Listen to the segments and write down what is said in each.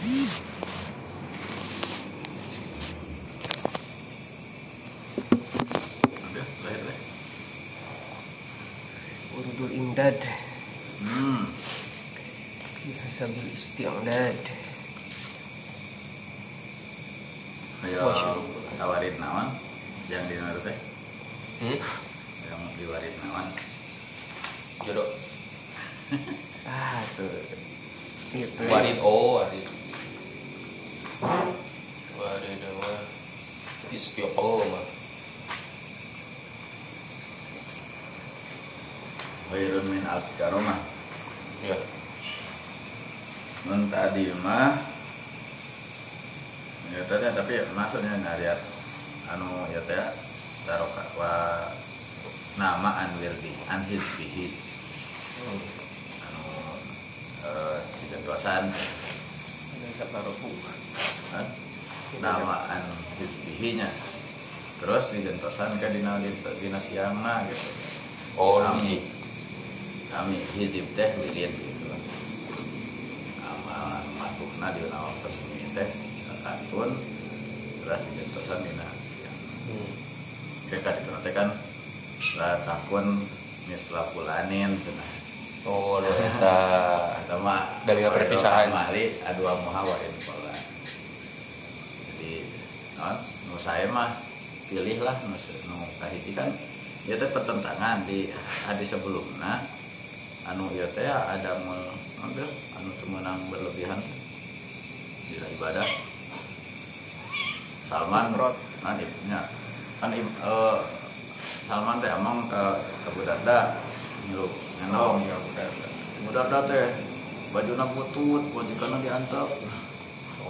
Ambil, lahir deh. Urudul imdad Hmm. Bihasabil Ayo tawarin naon yang di mana teh? Hmm? Yang naon? Jodoh. Ah tuh oh. Warid mah istiqomah. Wairun min al karomah. Ya. Mun tadi mah ya tadi tapi maksudnya ngaliat anu ya teh taroka wa nama an wirdi an hizbihi Hmm. anu eh digentosan Bisa baroku kan nama an hizbihinya terus digentosan ke dina dina siangna gitu Oh, Kami. kami hizib teh lilin gitu amal matuhna di nama pesumi teh kantun terus digentosan dina siang Hmm. ya kan itu nanti kan lah takun misla fulanin cenah Oh, eta. atau mah Dari perpisahan. mali adu muhawarin pola jadi non nu saya mah pilihlah nu kahiji kan ya teh pertentangan. Di hadis sebelumnya anu ieu teh ada mul ambil anu teu meunang berlebihan. Bila ibadah. Salman kan ibunya kan eh, Salman teh emang ke ke Budarda. Ngilu ngendong ya udah Budarda. Teh bajuna butut wajibana diantap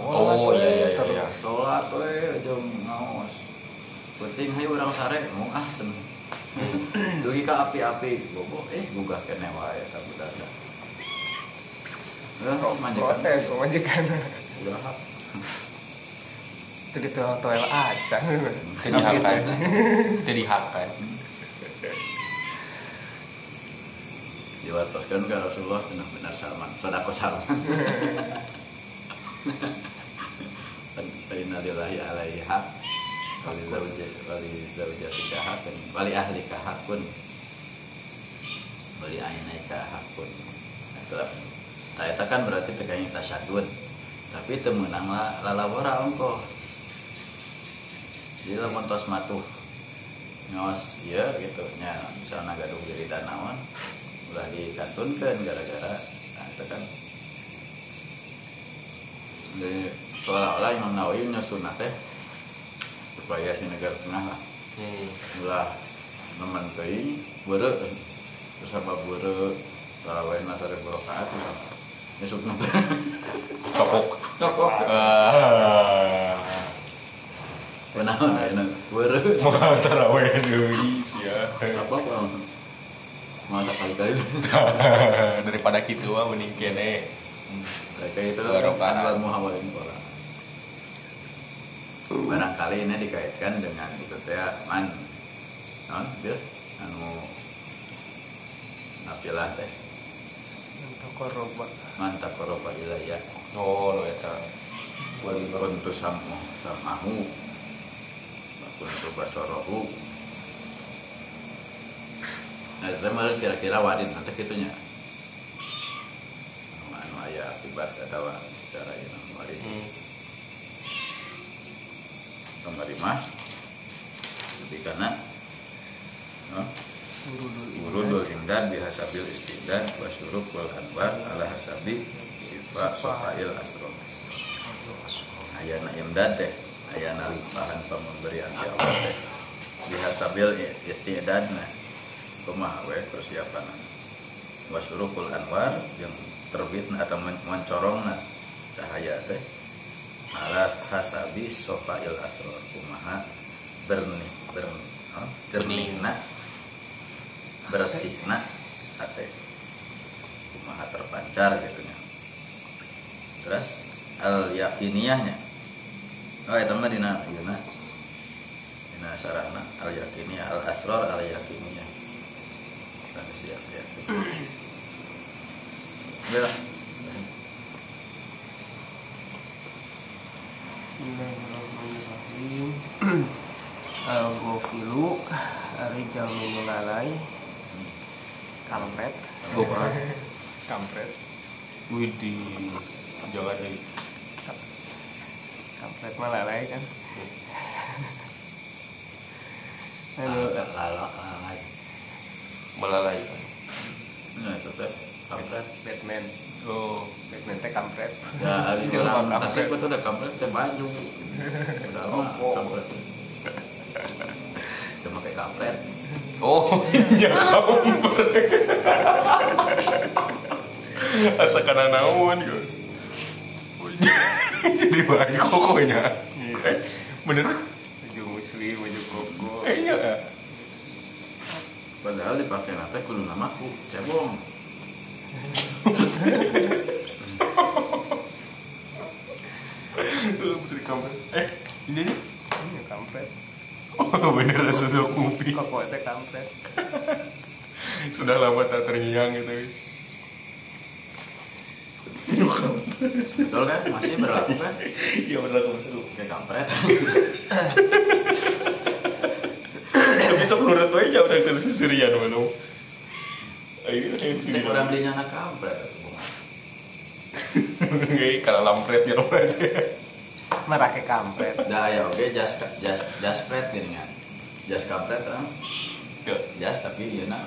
Oh, iya, iya, iya, iya. sholat we jeung ngaos penting hayu urang sare mau ah seneng. Dugi ka api-api bobo. Eh gugah kene wae ka Budarda Eh, majikan Protes majikan udah Itu ditoel-toel acan Teu dihakan. Teu dihakan. diwartoskan ke Rasulullah benar-benar Salman. Sodako Salman. Inna lillahi alaihi hak wali zauja wali zaujatika hakun. Wali ahlika hakun. Wali ainaika hakun. Itulah. Nah itu kan berarti tegaknya tasyadud. Tapi temenang lah lalawara ongko. Jadi lamun tos matuh ngawas iya gitu. Nya misalnya gaduh diri danawan ulah dikantunkan gara-gara nah itu kan. Seolah-olah Imam Nawawi nyusunah teh supaya si negara tengah lah Hmm. ulah nemen teuing beureu terus apa beureu tarawih nasare berokaat nyesuk nanti Topok. Topok. Ah. Kenaon ayeuna beureu Mau tarawih deui sia. apa kok mata kali-kali Daripada kitu mah mending kene. kayak itu kan muhawalin orang barangkali ini dikaitkan dengan itu teh man non bil? Anu napilah teh. Toko roba man takoroba ilayya Oh, nu eta. kuntu samu samahu. Kuntu basarahu nah itu mah kira-kira wadin nanti kitunya. Anu anu aya akibat atau cara ini wadin Hmm. Pemerintah jadi karena Urudul imdad bihasabil istidad wa syuruk wal anbar ala hasabi sifat sofail asro. Ayana imdad teh ayana limpahan pemberian ya Allah teh bihasabil istidad nah. Kumaha we persiapan wa syurukul anwar yang terbit atau men- mencorongna cahaya teh alas hasabi sofail asror kumaha. Bernih bernih oh, jernihna bersihna hati. Kumaha terpancar gitu nya. Terus al yakiniyahnya. Oh itu mah dina dina. Dina sarana al yakiniyah al asror al yakiniyah. Kan siap ya. Udah Bismillahirrahmanirrahim Al-Ghofilu Rijal Minulalai Kampret Bukan. Kampret Widih. Jangan deh. Kampret mah lalai kan lala lalai Melalai. nah itu teh kampret Batman. Oh. Batman teh kampret. Ya hari orang tasik itu udah kampret teh baju udah lama kampret. Cuma kayak kampret. Oh, ya kampret. Asa kana naon gitu. Jadi bagi kokonya. Eh, bener? Baju muslim, baju koko. Eh, iya. padahal dipakai nate kudu namaku. Cebong Bener kampret. Eh, ini nih. Ini kampret Oh, bener sudah kupi. Koko teh kampret Sudah lama tak terngiang gitu. betul kan masih berlaku kan Iya bener betul. kayak kampret Tapi sok nurut ya udah ke sisirian mana. Ayo kurang belinya anak kampret Nggak, kalau lampret ya lampret. Merake kampret? Dah ya oke jas jas jas pret gini kan. Jas kampret kan Ya. jas tapi iya nah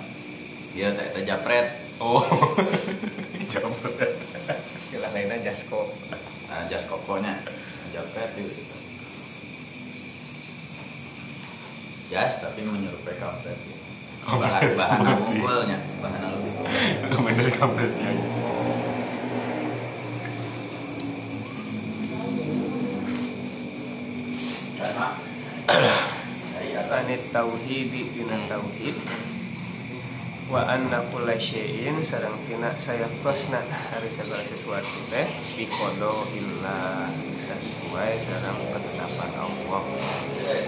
iya teh teh japret Oh. Jambret. Istilah lainnya jasko nah jas kokonya. Japret itu jas tapi menyerupai kampret Oh, bahan berarti. bahan unggulnya bahan lebih unggul Bener kampretnya. Anit tauhidi tina tauhid Wa anna kulla syai'in sareng tina sayaqtasna hari segala sesuatu teh bikodo illa kita sesuai sareng ketetapan Allah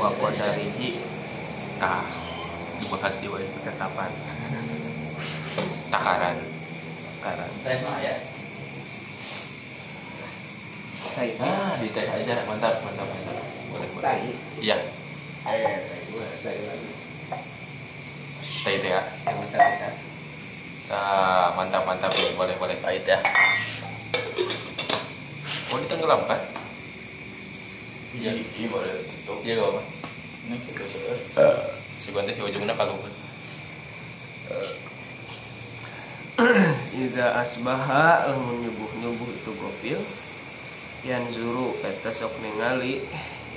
wa qadarihi Tah. Dibahas di wae. ketetapan Takaran. karan teh mak ya tai Ah, di teh aja mantap, mantap, mantap. Boleh, boleh. tai Iya, eh tai gua tai lagi teh teh ya. bisa bisa Ah, mantap, mantap. Boleh, boleh. Pahit ya. Oh, ditenggelamkan? iya iya boleh itu Iya, gak apa. ini kita sudah Si Bante si ujungnya kalau Iza asbaha lamun nyubuh-nyubuh itu gofil. Yan zuru eta sok ningali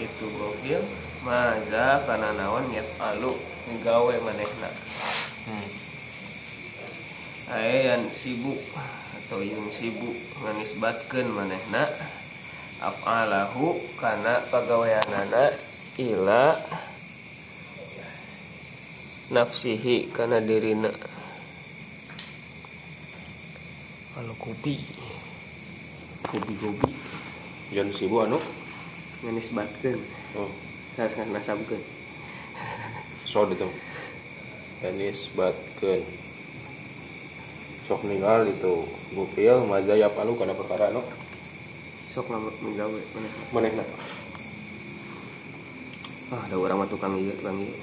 itu gofil. Maza kana naon yat alu Ngawe manehna. Hmm. Ae yan sibuk Atau yung sibuk Nganisbatkeun manehna. Af'alahu kana pagaweanana Ila Nafsihi kana dirina Kalau kopi Gobi-gobi Jangan sibuk anu. Nganisbatkeun Oh, Saya nasabkeun so itu. Tenis batkeun. Sok ninggal itu gupil maza ya palu kana perkara anu. Sok menggawe manehna Manehna. Ah, ada orang mah tukang ieu, tukang ieu.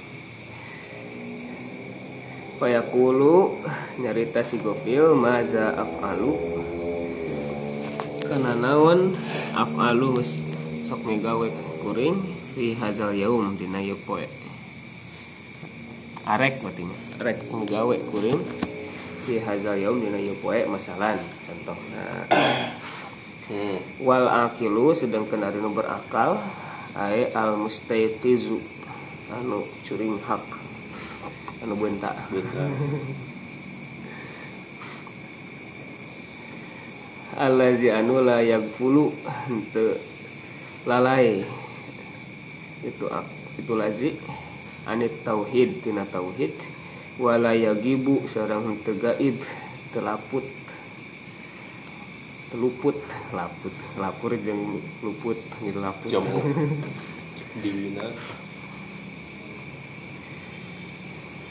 Fayaqulu nyarita si Gofil maza af'alu kana naon af'alu sok migawe kuring fi hazal yaum dina ieu poe. Arek mah. Arek migawe kuring fi hazal yaum dina ieu poe masalan contohna Hmm. wal akilu sedangkan ari nu berakal ae al mustayqizu anu curing hak anu benta Betul. allazi anu la yagfulu henteu lalai. Itu itu lazi. Anit tauhid tina tauhid. Wala yagibu sareng henteu gaib telaput teluput laput. Lapur jeung luput gitu laput. Jamu. Dina.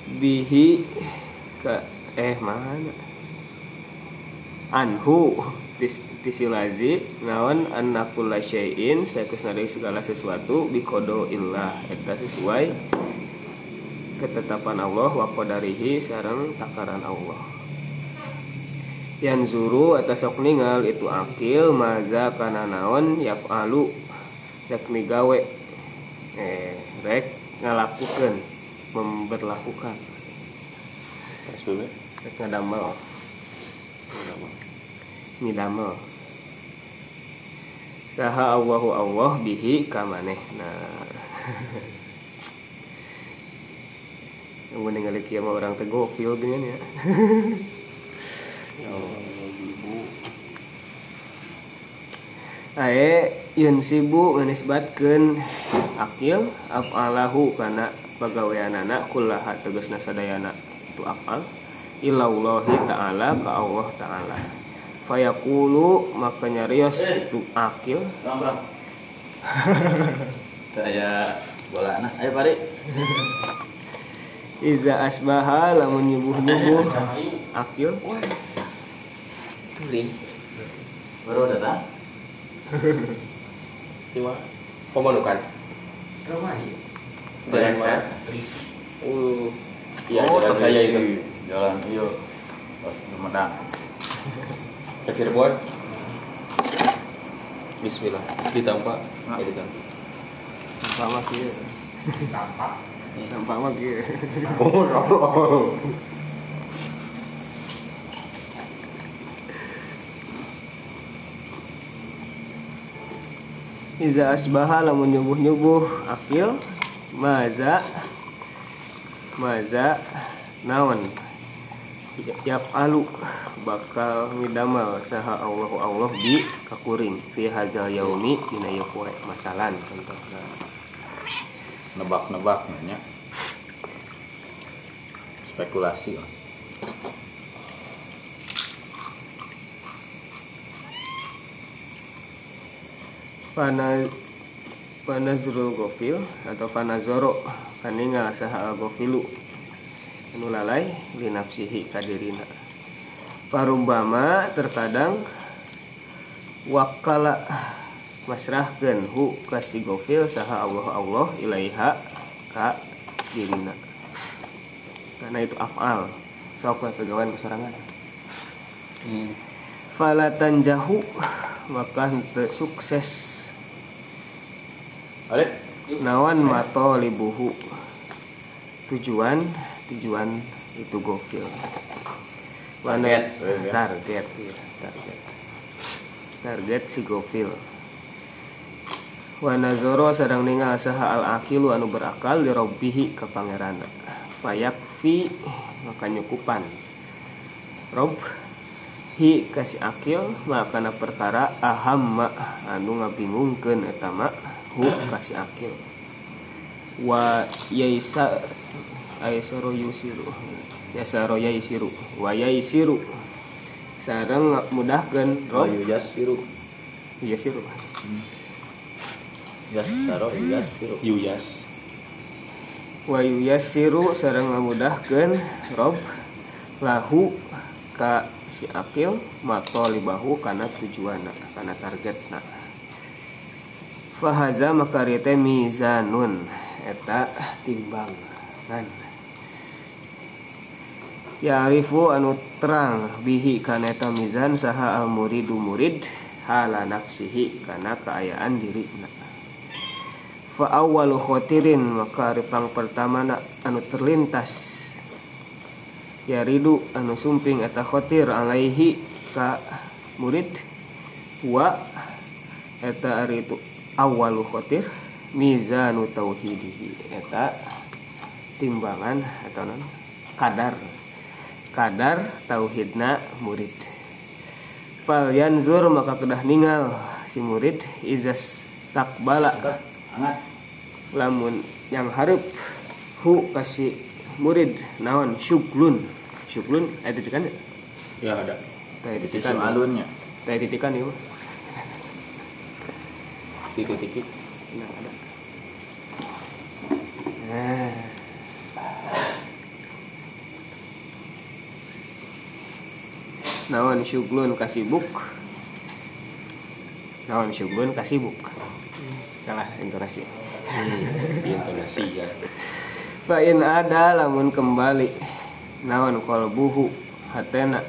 Bihi ke eh mana? Anhu tis- tisilazi naon anna kulla syai'in saekusna deui segala sesuatu bikodo illah. Eta sesuai ketetapan Allah wa qadarihi sareng takaran Allah. Yanzuru atas sok ningal itu akil maza kana naon yaf'alu. Rek migawe eh rek ngalakukeun memberlakukan. SBB rek ngadamel ngidamel saha Allahu Allah bihi kamaneh. Nah. Yang ningali kieu mah orang teh gokil geuning ya. Ae yun sibu menisbatkeun akil af'alahu kana pagaweanana kullaha tegasna sadayana itu af'al ilallahi ta'ala ka Allah ta'ala fayaqulu maka nyarios itu akil. Kayak bola nah. Ayo Pari. iza asbaha lamun nyubuh-nyubuh akil Baru datang. Cuma pemanukan. Jalan mana? Uh, iya oh, jalan saya itu. Jalan iyo. Pas Sumedang. Ke Cirebon. Bismillah. Ditampak. Nah. Ya ditampak. Tampak mah kieu. Tampak mah kieu. Oh, Iza asbaha lamun nyubuh-nyubuh akil maza maza naon yafalu bakal midamal saha Allahu Allah di kakuring fi hadzal yaumi dina ieu masalan contohna Nebak-nebak nanya. Spekulasi lah. Fana Fanazrul gofil atau fanazoro kaningal saha gofilu. Anu lalai li nafsihi kadirina. Parumbama terkadang wakala masrahkeun hu kasih gofil saha Allah Allah ilaiha ka dirina. Karena itu afal. Sok we pegawan kesorangan. Falatan jahu maka sukses Ade. nawan mato libuhu. Tujuan tujuan itu gokil. Wana- Target, ya. target iya, target. Target si gokil. Wanazoro sedang ningal saha al akilu anu berakal di robbihi ke pangeran fayakfi maka nyukupan. Rob hi kasih akil makana perkara ahamma anu ngabingungkeun eta mah hu kasih akil. Wa yaisa aisaro yusiru. Yasaro yaisiru. Wa yaisiru. Sareng mudahkeun rob. Yuyas siru. yasiru Yas saro Yuyas siru. Yuyas. wa yasiru sareng ngamudahkeun rob. Lahu ka si akil matolibahu kana tujuana kana targetna fahaza makarite mizanun. Eta timbangan. Ya'rifu anu terang bihi kana eta mizan saha al muridu murid hala nafsihi kana keayaan dirina fa awwalu khotirin maka ripang pertama anu terlintas. Ya ridu anu sumping eta khotir alaihi ka murid wa eta ari awwalu khotir mizanu tauhidihi eta timbangan atau non? Kadar. Kadar tauhidna murid. Fal yanzur maka kedah ningal si murid izas takbala lamun yang harap hu kasih murid naon? Syuklun. Syuklun ada titikan ya ada. tadi titikan alunnya. tadi titikan ya mah Titik-titik. nah ada. Nah naon syuklun kasih buk naon syugun kasibuk? Salah intonasi. Di intonasi ya. Fa in ada lamun kembali. Naon qalbuhu hatena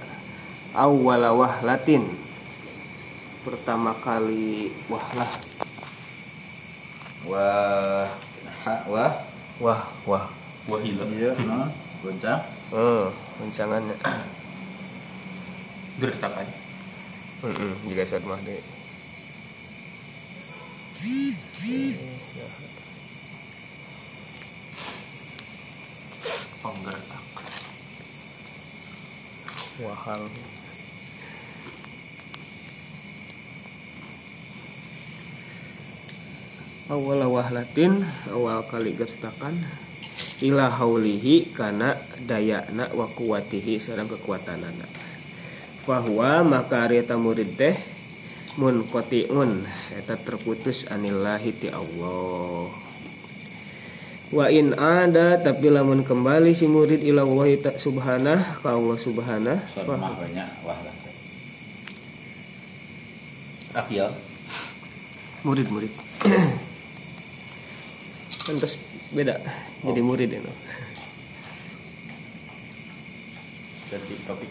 awwala wahlatin. Pertama kali wahlah wah ha, wah. Wah wah. Wahila iya no goncang. Eh goncangannya. Gertakan Heeh, juga saat mah deh. penggertak Wahal. Awal wahlatin awal kali gertakan. Ila haulihi kana dayana wa kuwatihi sareng kekuatanana. Bahwa maka ari eta murid teh mun qati'un eta terputus anillahi ti Allah. Wa in ada tapi lamun kembali si murid ila Allah subhanah ka Allah subhanah murid-murid kan terus beda jadi murid itu. Jadi topik.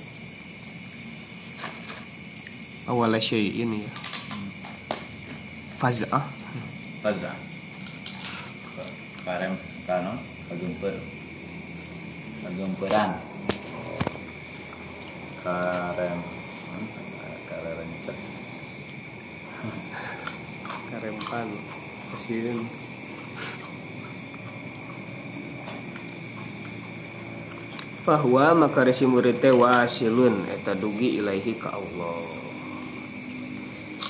Awalnya syai'in ya. Faz'ah. Faza Karem kano kagempeur kagemperan karem. Karem karempan kasihin Fahwa maka resi murid teh wasilun eta dugi ilaihi ka Allah.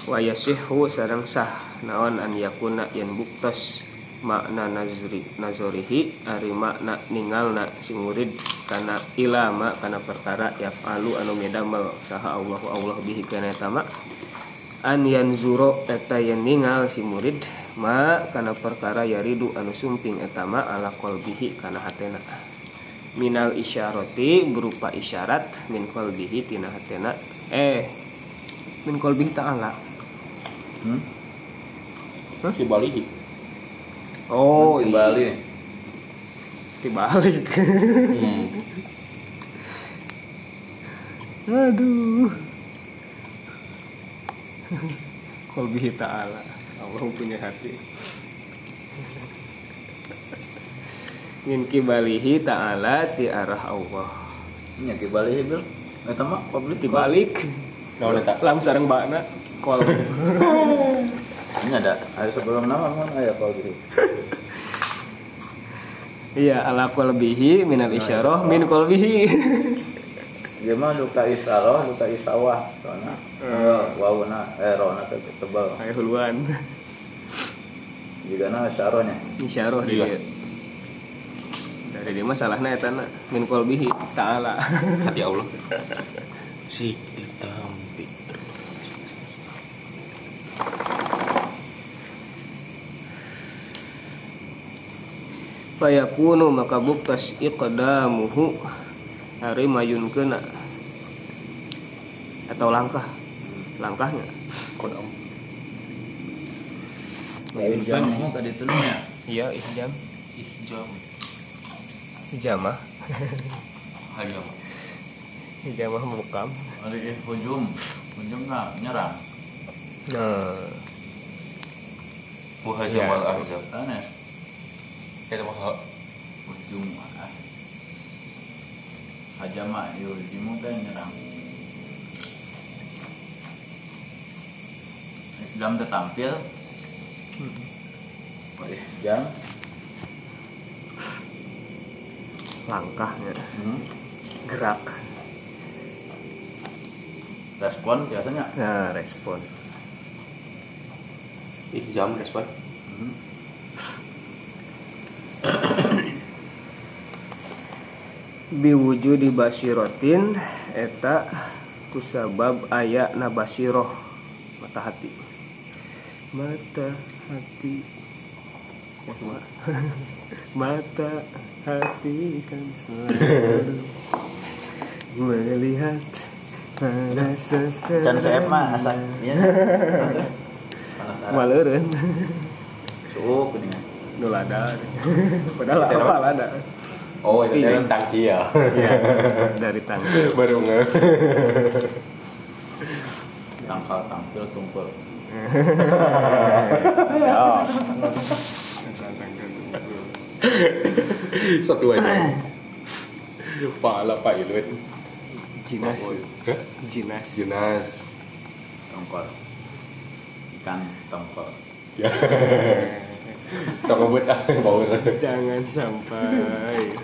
Wa yasihhu sareng sah naon an yakuna yen buktos makna nazri nazorihi ari makna ningalna si murid kana ilama kana perkara yafalu anu medamel saha Allahu Allah bihi kana eta ma an yanzuro eta yen ningal si murid ma kana perkara yaridu anu sumping eta ma ala qalbihi kana hatena minal isyarati berupa isyarat min qalbihi tina hatena. Eh min qalbihi ta'ala. Hmm? si balihi oh iya. Bali dibalik hmm. aduh. Qalbihi ta'ala. Allah punya hati min kibalihi ta'ala ti arah Allah. Nya ke Bali bil. Eta mah publik dibalik Naon eta? lam sareng bakna kol. Ini ada ada sebelum nama kan aya kalau gitu. Iya ala qalbihi minal isyarah min qalbihi dia mah luka isaroh luka isawah soalnya. Wawuna eh rona tebal. Ayo huluan. Jika na isarohnya isyarah Iya. dia dari dia masalahnya eta na min qalbihi ta'ala. Hati Allah. Si ditampi fayakunu maka buktas iqdamuhu hari mayun kena. Atau langkah langkahnya. Kodam. Mayun jam. tadi tuh nya iya ihjam ihjam hijamah. Hajam hijamah mukam. Ada eh hujum hujum nah nyerang. Nah. Iya. wal ahzab aneh. Eta mah hujum hajama yujimu kan nyerang. Jam tertampil Boleh jam langkahnya. Hmm. gerak. Respon biasanya? Nah respon. Ihjam respon. Hmm. biwujudi basirotin eta kusabab aya na basiroh mata hati. Mata hati. Mata hati kan selalu melihat pada Can saya mah asa seseorang ya. maleureun kuningan. nu lada padahal apa lada Oh, itu Iya. dari tangki ya. Iya, dari tangga Baru nge. Tangkal tampil tumpul. siap Satu aja. Pala Pak Ilut. jinas Hah? jinas Junas. Tongkol. Ikan tongkol. Ya. Tong ngebut ah, bau. jangan sampai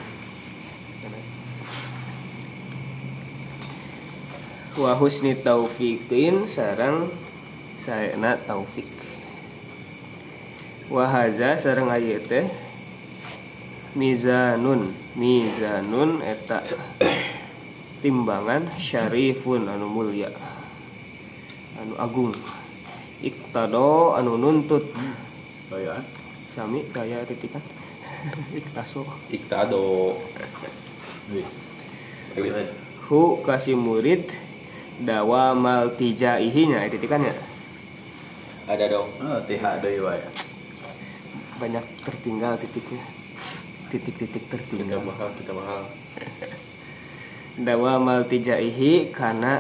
wa husni taufiqin sarang saena taufik wa haza sareng teh mizanun. Mizanun eta timbangan syarifun anu mulia. Anu agung. Iktado anu nuntut. Toyan. sami kaya titikan. Iktaso Iktado. Hu kasih murid dawa mal tijaihi nya titikan ya? Ada dong. Oh, tihak deui wae. banyak tertinggal titiknya titik-titik tertinggal mahal, kita mahal. dawa mal tijaihi karena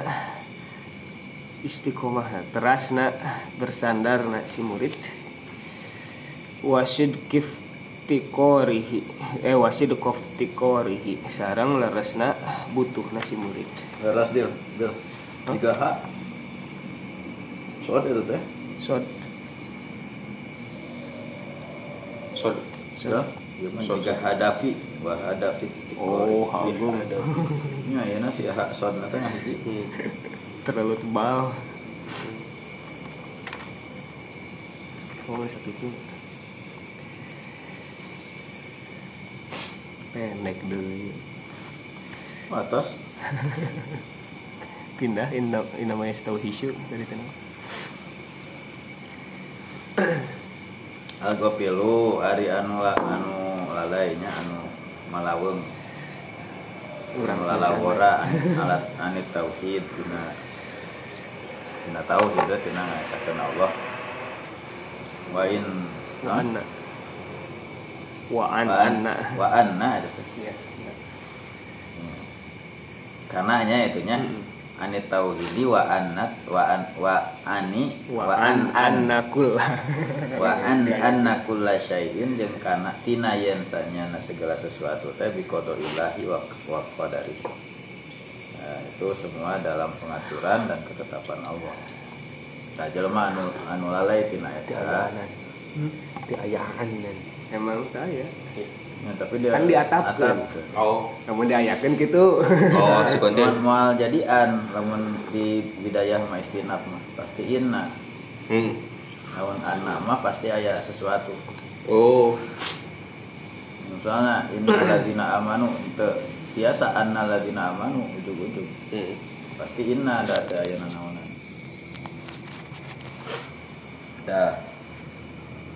istiqomah terasna bersandar na si murid wasid kif tikorihi eh wasid kof tikorihi sarang leresna butuh si murid Leras deal, deal. Tiga H. Soal itu teh. sod Sod. Ya. Mah tiga hadafi, wa hadafi. oh agung Nya ya nasi hak sod na teh hiji. Hmm. terlalu tebal oh satu itu pendek dulu Atas. pindah in, namanya tahu hisu dari sana Algo pilu ari anu la, anu lalainya anu malaweung. Urang lalawora anu alat anit tauhid tina tina tauhid tina ngasakeun Allah. Wa in wa anna wa an wa an anna wa anna teh. Iya. Karena nya itunya anit tauhidi wa annat wa an wa ani wa an anna kul wa an anna kulla syai'in jeung kana tina yen sanyana segala sesuatu teh bi qadarillahi wa wa qadari. Nah, itu semua dalam pengaturan dan ketetapan Allah. Nah, jelema anu anu lalai tina eta. Di ayahan emang saya Ya, tapi dia Kan diatapkeun. atap. Oh. kamu diayakan gitu Oh, si konten. Moal jadian lamun di bidayah mah istinaf mah pasti inna. Hmm. Lamun anna mah pasti aya sesuatu. Oh. Misalnya ini ladina amanu teu biasa anna ladina amanu ujug-ujug. Hmm. Pasti inna ada ada aya nanaonan. Dah.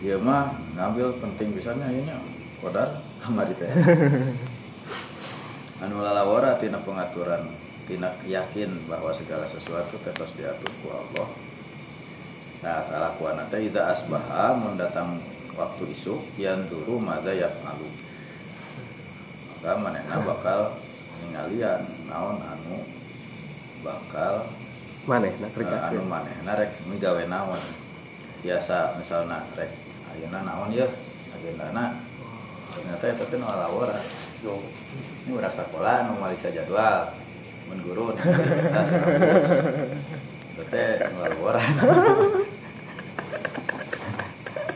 Ieu mah ngambil penting pisannya ieu nya. Kodar kamari teh. anu lalawara tina pengaturan tina yakin bahwa segala sesuatu terus diatur ku Allah. Nah, kalakuan teh ida asbaha mendatang waktu isuk yang duru mada malu. Maka manehna bakal ningalian naon anu bakal mana nah eh, kerja anu manehna rek migawe naon. Biasa misalnya rek ayeuna naon ya agendana ternyata teh nu alawara. Ini udah sekolah nu malisa jadwal. Mun guru nih tas Itu teh nu.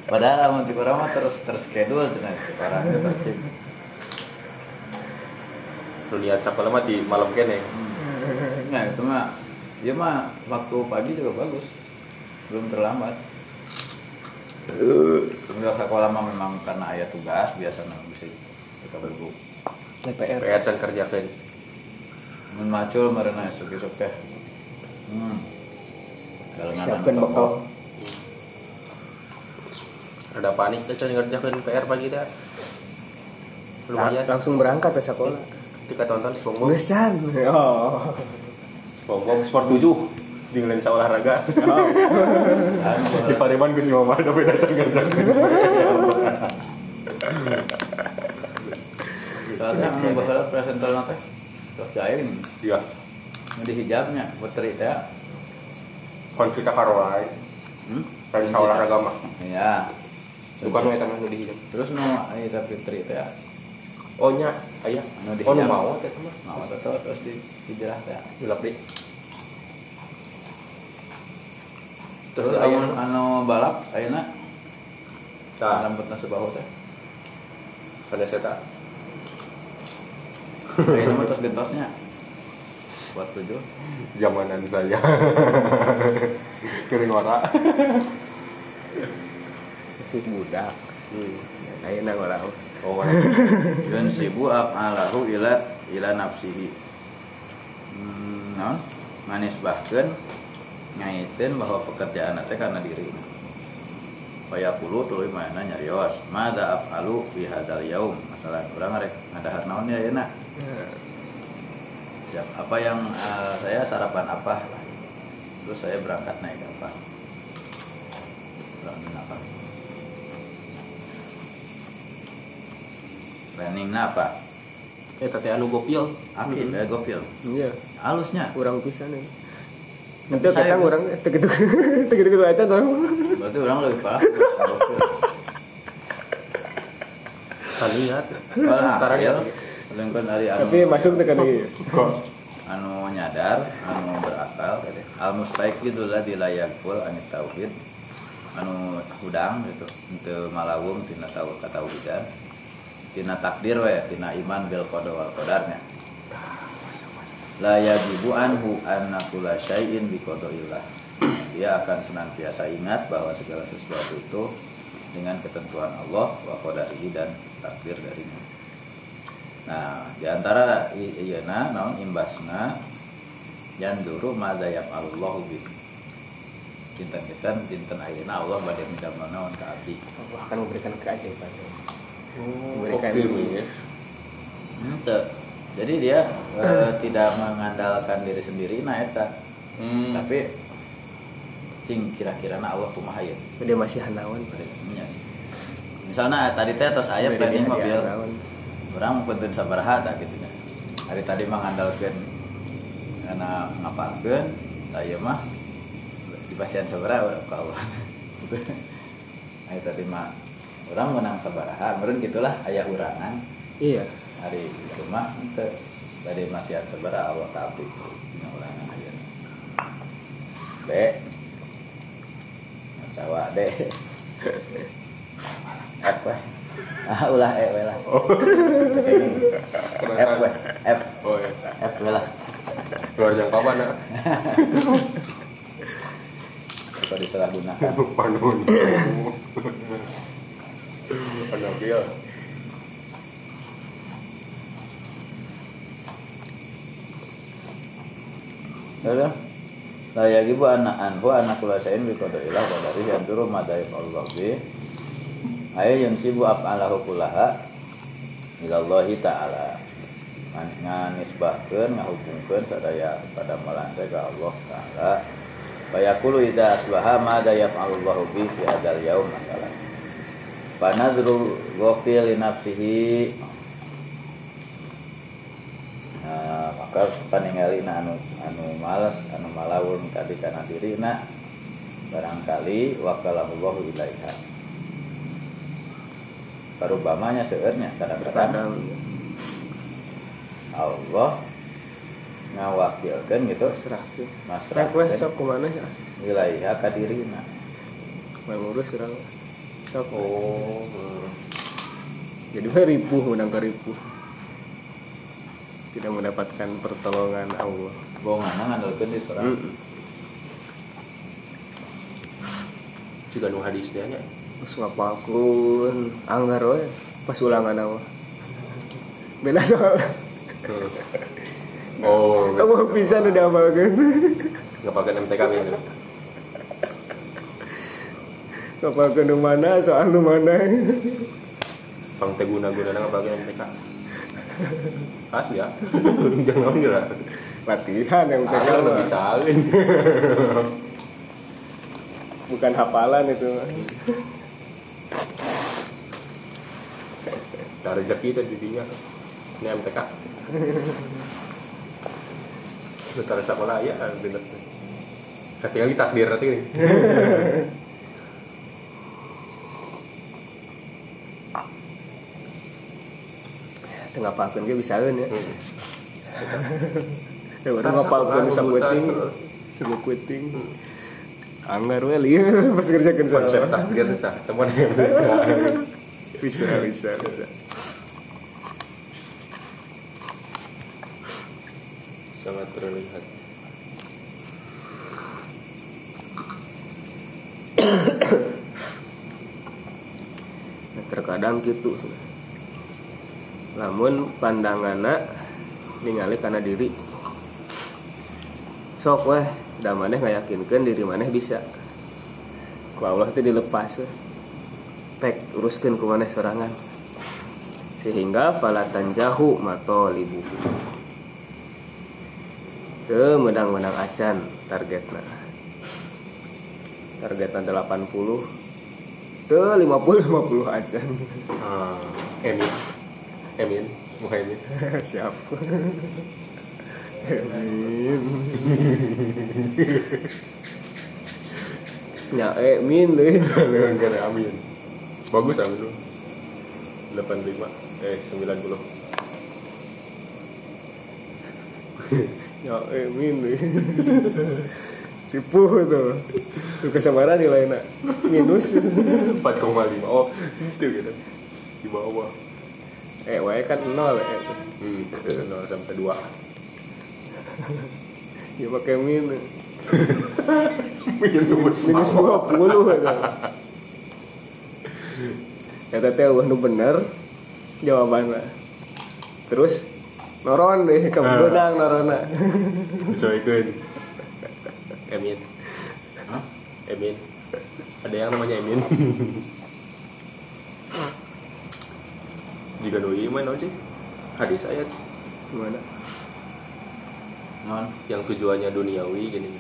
Padahal mun si kurang mah terus terus schedule cenah itu orang teh tertib. Lu lihat sekolah mah di malam kene. Nah, itu mah dia mah waktu pagi juga bagus. Belum terlambat. Tunggu sekolah mah memang karena ayat tugas biasa nah bisa kita berbu. DPR PR san kerjakeun. Mun macul marana esuk-esuk teh. Hmm. Kalau siapkan bekal Ada panik teh can ngerjakeun PR pagi dah. Lumayan. langsung berangkat ke sekolah Ketika tonton SpongeBob. Geus can oh SpongeBob Sport 7. Di lensa olahraga. Anu, di Pareman gue sih mama ada beda jangan soalnya anu bakal presenter nanti terus cair iya. Di hijabnya putri teh konflik karolai hmm? lensa olahraga mah ya bukan mau tanah nu dihijab terus nu ayah fitri teh oh nya ayah. Nu oh nu dihijab. mau teh mah mau terus di hijrah teh gelap deh terus Terus anu aya- anu balap ayeuna? Tah, rambutna sebahu teh. Pada saya tak ayeuna mah terus gentosnya. Buat tujuh. Zamanan saya. Kering ora masih budak hmm. ayeuna orang oh mana yun sibu af'alahu ila ila nafsihi. Hmm, non manis bahkan ngaitin bahwa pekerjaan teh karena diri. Kaya puluh tuluy mana nyarios Mada af'alu fi hadal yaum? Masalah orang rek ngadahar naon ya enak Jam apa yang eh, saya sarapan apa? Terus saya berangkat naik apa? Berangkat apa? Planningnya apa? eh tadi anu gopil. Akid, ya gokil iya. Halusnya? Kurang pisan nih Nanti Saya- kata orang tegitu tegitu gitu aja tuh. Berarti orang lebih parah lihat Kalau Ntar akil lagi. Lengkon dari anu Tapi masuk teh kan kok anu nyadar, anu berakal, al mustaiqidul ladzi la yakful anit tauhid. Anu hudang gitu, henteu malawung tina tau katauhidan. Tina takdir we, tina iman bil qada wal qadarnya. La yajibu anhu anna kulla syai'in qadaillah. Dia akan senantiasa ingat bahwa segala sesuatu itu dengan ketentuan Allah wa qadarihi dan takdir darinya. Nah, di antara iyana naon imbasna yanduru madza yaf'alullahu bi. Kinten-kinten dinten ayeuna Allah badhe midamel naon ka abdi. Allah akan memberikan keajaiban. Oh, Memberikan optimis Henteu. Jadi dia eh, tidak mengandalkan diri sendiri nah eta. hmm. Tapi cing kira-kira Allah kumaha ya. Dia masih hanawan. Nya. Misalnya tadi teh tos aya planning mobil. orang penting sabaraha tak gitu nya hari tadi mengandalkan karena ngapalkeun lah ieu mah di pasien sabaraha urang ka Allah hari tadi mah orang menang sabaraha meureun gitulah aya urangan Iya. Hari itu mah teu tadi masih sabaraha Allah ka abdi dina urangan ayeuna B Cawa D F weh. Ah ulah E weh lah. F weh. F. Oh ya F weh lah. Luar jangkauan ya Apa disalahgunakan? Panun panun dia Ada La yajibu anak anhu anak kulasain bi qadarillah wa dari yanduru madai Allah bi. Aya yang sibu af'alahu kullaha ilallahi ta'ala. Ngan- Nganisbahkeun ngahukungkeun sadaya pada melantai ka Allah ta'ala. Bayakulu idza asbaha madza yaf'alullahu bi fi hadzal yaum masalah. Fanadru ghafil li nafsihi Nah, maka paningali anu anu malas anu malawun kadi kana dirina barangkali wakalahullahu ilaiha parubamanya seueurnya kadang-kadang Kadang Allah ngawakilkeun gitu serah. masrah weh sok ke mana ya? wilayah ka dirina Mau ngurus serang. Sok. oh Jadi mah ripuh menang ripuh. Tidak mendapatkan pertolongan Allah. bohongan ngandalkeun di surah Mm. juga nu hadis dia nya ngapalkeun anggar we pas ulangan awal. Beda soal. oh Kamu bisa udah amalkan. nggak pakai MTK gitu Ngapalkeun nu mana soal nu mana. pang teh guna guna nggak pakai MTK asli ya jangan gila latihan yang Karena penting lebih salin. bukan hafalan itu. Nah, rezeki tadi didinya. Ini MTK. Setelah sekolah ya bener. Ketinggalan takdir nanti ge bisa ya Hmm. ya udah ngapalkeun Rasa sakueting kebutuhan. sakueting anggar we lieur pas kerjakeun Konsep sama takdir kita temuan yang MTK. bisa bisa bisa. Sangat terlihat. Nah, terkadang gitu namun pandanganna ningali karena diri. Sok weh da maneh ngayakinkeun diri maneh bisa. Ku Allah itu dilepas pek uruskeun ku maneh sorangan. Sehingga falatan jahu matolibu. Teu menang-menang acan targetna. Targetna 80 teu 50 50 acan. Emin. Emin, Muhaimin. siap Emin ya Emin deh Dengan kata Amin. Bagus Amin lu. 85 eh 90. ya Emin deh tipu tuh tuh kesamaran nilainya minus 4,5. Oh, itu gitu. Di bawah. Eh wae kan nol ya Hmm, 0 sampai 2. ya pakai min Minus minus dua puluh kata teh wah nu bener jawabannya terus noron deh kamu Ah. benang norona Disesuaikan. Emin. Hah? Emin. Ada yang namanya Emin. Jika doi main aja. Hadis ayat gimana non yang tujuannya duniawi gini.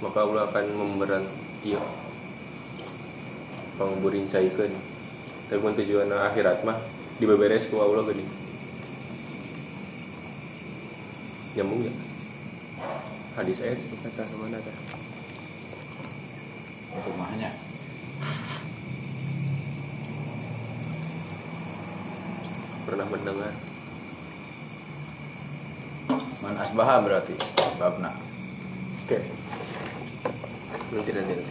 Maka Allah akan memberan iya penguburin caikeun. Tapi mun tujuan akhirat mah dibeberes ku Allah gini. Nyambung ya? Hadis ayat kata ke mana dah rumahnya pernah mendengar. Man asbaha berarti babna. Oke. Nanti nanti nanti.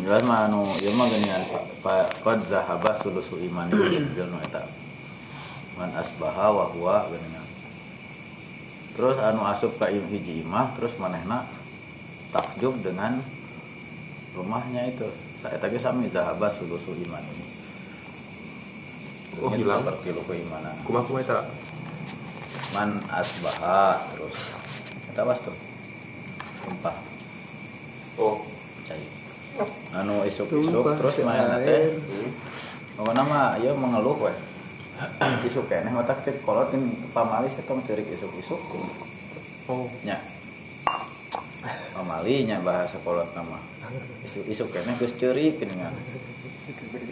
Jelas mah anu ieu mah geuningan fa qad zahaba sulusu imani nu eta. Man asbaha wa huwa geuningan terus anu asup ka hiji imah terus manehna takjub dengan rumahnya itu. Saya tadi sami zahaba sulusu iman ini Oh, hilang. pertilu keimanan. Kumah kumah itu man asbaha terus. Kita was tuh? Tumpah. Oh. Cai. Anu isuk isuk Tumpah terus si main air. teh. Pokoknya mah ya mengeluh weh. Isuk keneh otak cek kolot kan pamali saya tong cerik isuk isuk oh. Nya. Pamali nya bahasa kolot nama isuk isuk keneh geus cerik dengan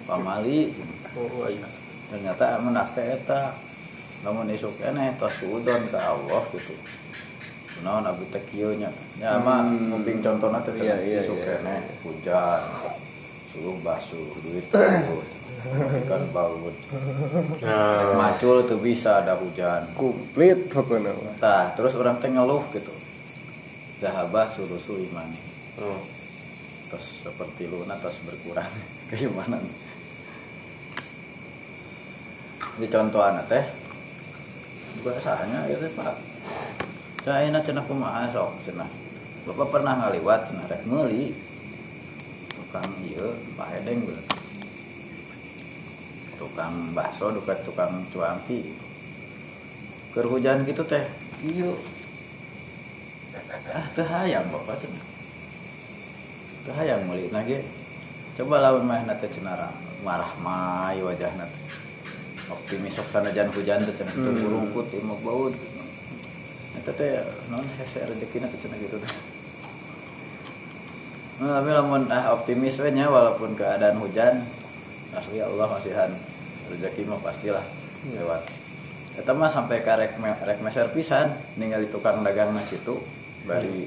pamali oh iya ternyata amun akte eta. Namun isuk keneh tos udon ka Allah gitu. Naon abdi teh kieu nya? Nya mah Hmm. contohna teh Iya, iya, isuk iya. keneh hujan suruh basuh duit ikan baut nah. Macul tuh bisa ada hujan. Komplit pokoknya. Tah, terus orang teh ngeluh gitu. Zahabah sulusu imani oh. Terus seperti luna terus berkurang. Keimanan Di contohan teh Bahasanya ya teh pak. Saya cenah kumaha sok cenah. Bapak pernah ngaliwat cenah rek ngeuli. Tukang iya Pak berarti Tukang bakso dekat tukang cuangki. Keur hujan gitu teh Iya. Ah teu hayang bapak cenah. Teu hayang meuli ge. Coba lawan mah na teh cenah ra- marah mai wajahna teh optimis sok sanajan hujan teh cenah Hmm. burungkut mah baut itu teh non hese rezeki nanti cina gitu. Teh Nah, tapi lamun ah optimis we nya walaupun keadaan hujan asli Allah masihan. Rezeki mah pastilah lewat. Kita mah sampai ke rek, rek meser pisan ningali tukang dagang nah gitu bari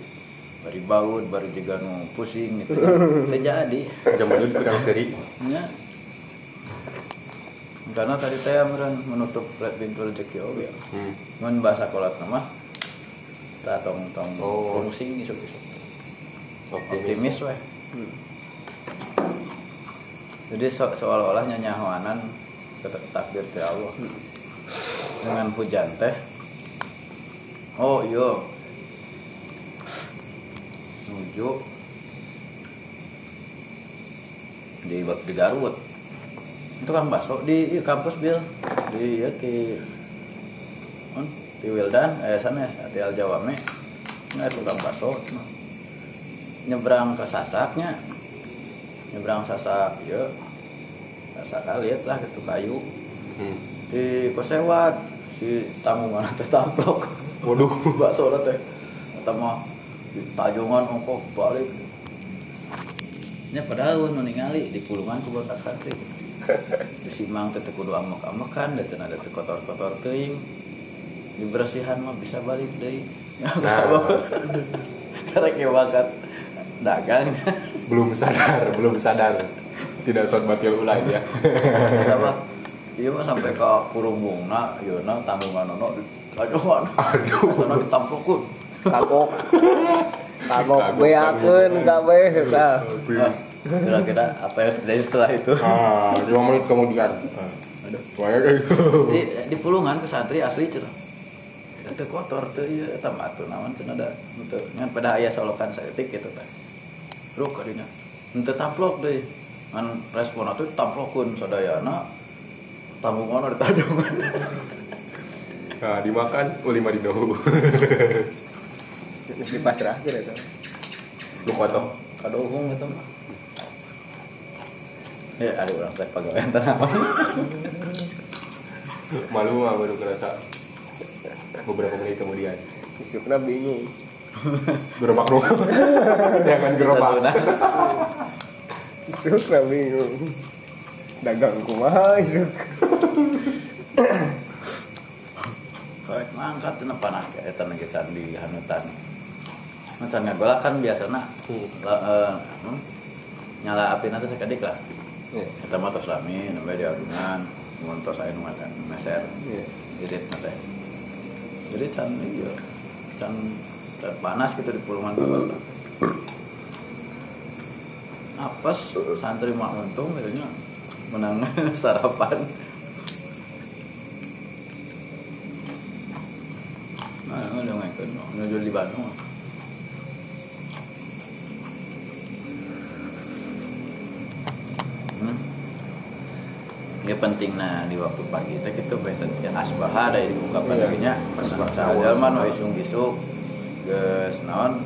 bari baut bari juga nu pusing gitu. Teu jadi. Dulu kurang seri. nya karena tadi teh meureun menutup pintu rezeki oge Hmm. mun bahasa kolot nama tak tong tong Oh. fungsi isuk isuk Optimis. optimis weh. Jadi so, seolah-olah ketak takdir teh Allah. Dengan hujan teh oh iya. Nuju. Di di Garut itu kan bakso di kampus bil. Di ya di on di Wildan eh sana di Al Jawame. Nah tukang bakso nyebrang ke Sasaknya. Nyebrang Sasak ya Sasak lihat lah gitu kayu. Hmm. di kosewat si tamu mana teh tamplok Waduh. bakso lah teh. Eta mah di tajungan ongkos balik. Nya padahal ningali di pulungan ku botak santri simang teh teu kudu amek-amekan da teu ada teu kotor-kotor teuing. Di bersihan mah bisa balik deui. Nah. karena kayak bakat dagang. Belum sadar, belum sadar. Tidak soal batil ulah ya. apa iya mah sampai ke kurungungna ieu na tanggungan ono di tajungan Aduh. ono ditamplokeun kagok kagok beakeun kabeh Nah, kira-kira apa yang terjadi setelah itu Ah, lima menit kemudian. Aduh. Wah, eh. di, di pulungan ke santri asli cenah itu kotor tuh iya eta mah atuh naon cenah da itu ngan pada aya solokan saeutik gitu kan ruk kadinya henteu tamplok deui ngan respon atuh tamplokeun sadayana tamu mana di tajungan Nah, dimakan ulima di dohu. di pasrah gitu Lu foto. kadohung itu mah ya ada orang teh pagawean tanaman Malu mah baru kerasa beberapa menit kemudian. isukna bingung Gerobak rumah. Jangan gerobak. isukna bingung dagang kumaha isuk Kawet mangkat tina panah ke eta kita di hanutan. Macan ngagola kan biasana Hmm. eh, hmm, nyala api nanti sakedik lah. Kita mah tos lami nembe di agungan, mun tos aya nu makan meser Iya. irit na teh. Jadi can iya can can panas gitu di pulungan. Apes santri mak untung gitu nya menang sarapan. Nah, udah ngeken, menuju di Bandung. Hmm. Ya penting nah di waktu pagi teh kita beten ya asbaha dari ungkapan Iya. lagi nya Asbah. asbah mah no isung geus naon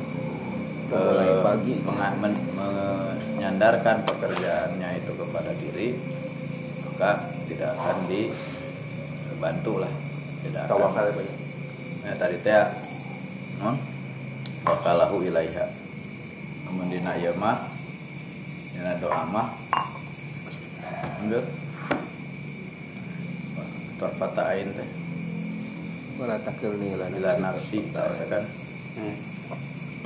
eh, pagi. men- menyandarkan pekerjaannya itu kepada diri maka tidak akan dibantu lah tidak akan Tawakal ya, Pak. Nah, tadi teh non wakalahu ilaiha. Namun dina ieu mah dina doa mah enggak terpata ain teh malah takil nila bila nafsi lah ya kan Hmm.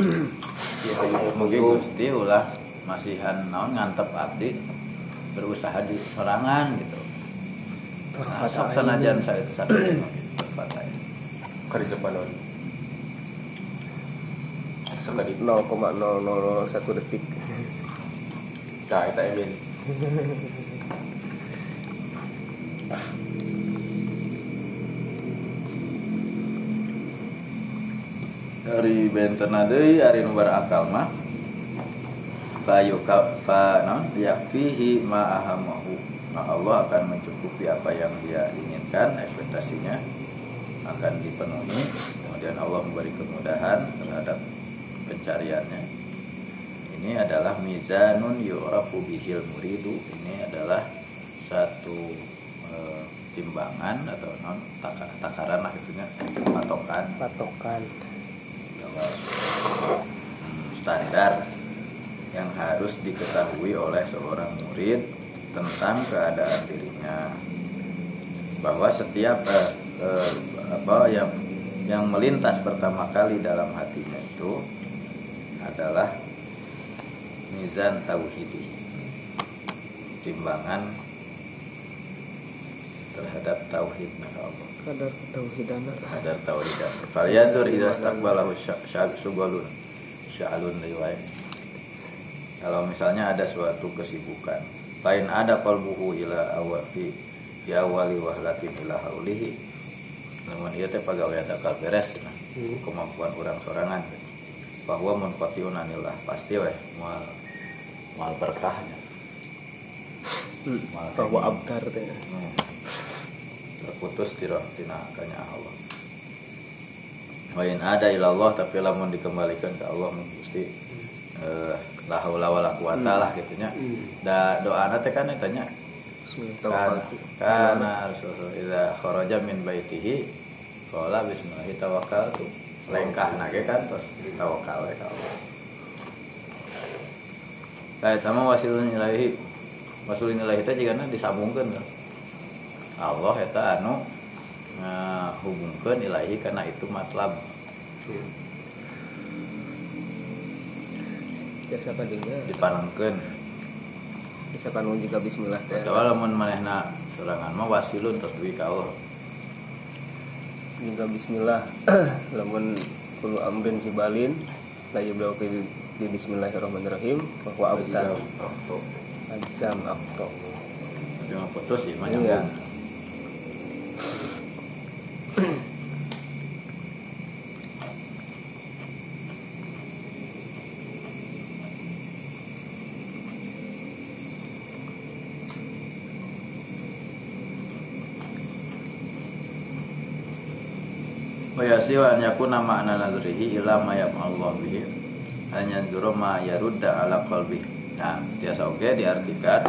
mungkin gusti ulah masihan naon ngantep abdi berusaha di sorangan gitu nah, sok sanajan saya itu sadar terpata ain Kari sepanon. Sekali. 0,0001 detik Nah, eta Emil. dari benten deui ari nu akal mah. Fa yuka fa non yakfihi ma ahamahu. Nah Allah akan mencukupi apa yang dia inginkan ekspektasinya akan dipenuhi. Kemudian Allah memberi kemudahan terhadap pencariannya. Ini adalah mizanun yu'rafu bihil muridu. Ini adalah satu eh, timbangan atau non taka- takaran lah itunya. Patokan. Patokan standar yang harus diketahui oleh seorang murid tentang keadaan dirinya. Bahwa setiap eh, eh, apa yang yang melintas pertama kali dalam hatinya itu adalah mizan tauhidi timbangan terhadap tauhid Allah kadar tauhidan hadar tauhidan falyanzur idza istaqbalahu sya'ab sugalun sya'alun riwayat. Kalau misalnya ada suatu kesibukan lain ada qalbuhu ila awal fi fi awali wahlatin ila haulihi. Namun ieu teh pagawean akal beres nah. kemampuan orang sorangan. Bahwa munqatiun anillah pasti weh moal moal berkahnya. Moal bahwa kayak abtar teh. Hmm. Terputus tirah tina kanya Allah Wain ada ilallah tapi lamun dikembalikan ke Allah mesti eh, la haula wala quwata lah gitunya. Da doana teh kan tanya Bismillah kana kana rasulullah idza kharaja min baitihi qala bismillah tawakkaltu. Lengkah nage kan terus tawakal ka Allah. Saya tama wasilun ilahi wasilun ilahi teh jigana disambungkeun kan. Allah eta anu ngahubungkeun ilahi karena itu matlab. biasa kan juga dipanengkeun. bisa kan jika Bismillah teh Coba lamun manehna sorangan mah wasilun terus duwi ka Allah. jika Bismillah lamun kulo amrin si balin la ke di Bismillahirrahmanirrahim bahwa abtar Oh, azam akto mah putus sih mah Iya. nyambung. Wa an yakuna ma'na nadrihi ila ma Allah bihi hanya duru ma yarudda ala qalbi. Nah, biasa oke diartikan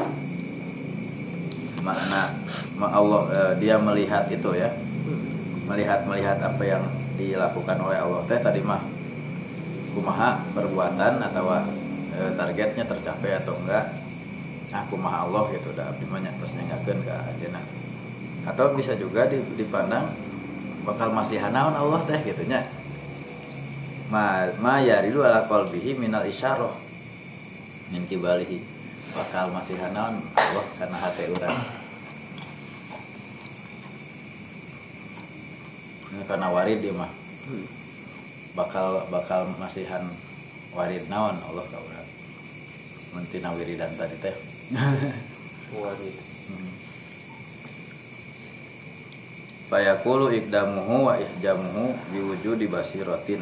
makna ma Allah eh, dia melihat itu ya. Melihat melihat apa yang dilakukan oleh Allah teh tadi mah kumaha perbuatan atau eh, targetnya tercapai atau enggak. Nah, kumaha Allah gitu dah abdi mah nya terus nyengakeun ka ajeuna. Atau bisa juga di- dipandang bakal masih hanaon Allah teh gitu nya. Ma ma yaridu ala qalbihi minal isyarah. Min kibalihi. Bakal masih hanaon Allah karena hati urang. Ini karena warid dia mah. Bakal bakal masihan warid naon Allah ka urang. Mun tina wiridan tadi teh. Warid. Fayaqulu ikdamuhu wa ihjamuhu biwujudi basiratin.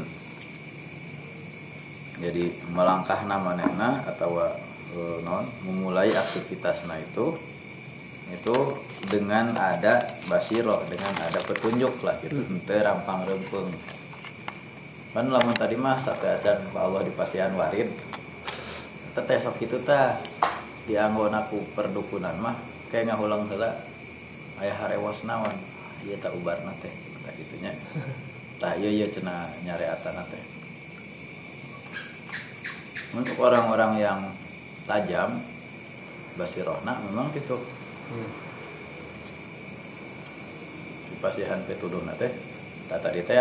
Jadi melangkah manehna atau eh, non memulai aktivitasna itu itu dengan ada basiro dengan ada petunjuk lah gitu. Ente rampang rempeng. Kan lamun tadi mah sate acan ku Allah di pasian warid. Teteh sok itu tah. Dianggon aku perdukunan mah kayak ngahulang heula. Aya harewas naon ieu tak ubarna teh tak gitunya. Tah ieu ieu cenah nyareatana teh untuk orang-orang yang tajam basirohna memang gitu. Di pasihan petuduhna teh tah tadi teh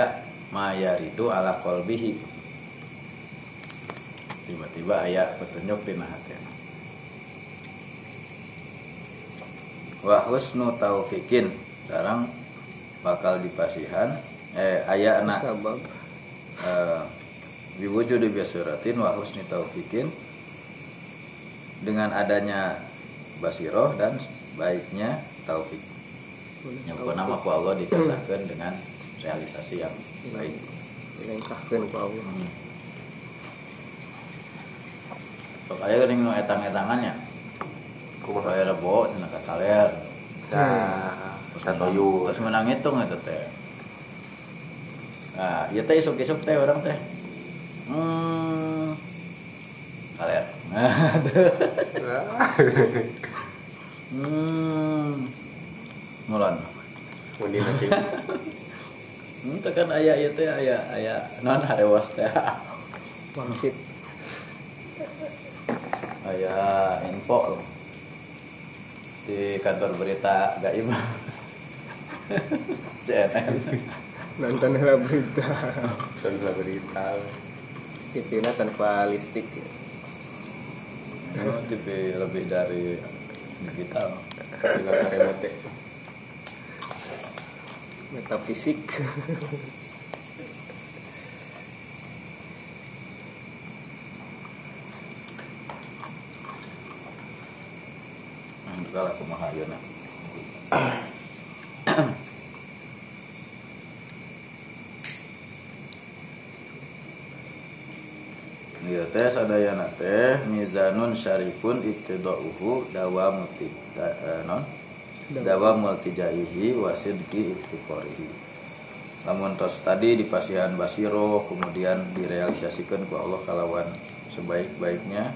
mayaridu ala qalbihi tiba-tiba aya petunjuk di hati wa husnu taufikin. Sekarang bakal dipasihan. Eh aya anak sabab. eh, diwujud di basiratin wa husni taufikin. Dengan adanya basiroh dan baiknya taufik. Yang nama ku Allah dikasahkan dengan realisasi yang baik. Lengkahkeun ku Allah. Sok aya geuning nu etang-etangannya? Kaya rebo cenah ka kaler Katoyu. Terus menang hitung itu teh? Nah, ieu teh isuk-isuk teh orang teh. Hmm. Kaler Hmm. Ngulon Mending nasi. itu kan ayah itu ayah ayah non harewas teh. Wangsit. ayah info. Loh di kantor berita gaib CNN Nonton berita. Sudah berita. TV-nya tanpa listrik. Oh, TV lebih dari digital Tinggal remote. Metafisik. nah, itu kalau aku mah ayeuna. Iya teh sadayana teh syarifun ibtidauhu dawa muti da, eh, non? Dawa multijaihi wasidki iftikorihi lamun tos tadi di pasihan basiro kemudian direalisasikan ku Allah kalawan sebaik-baiknya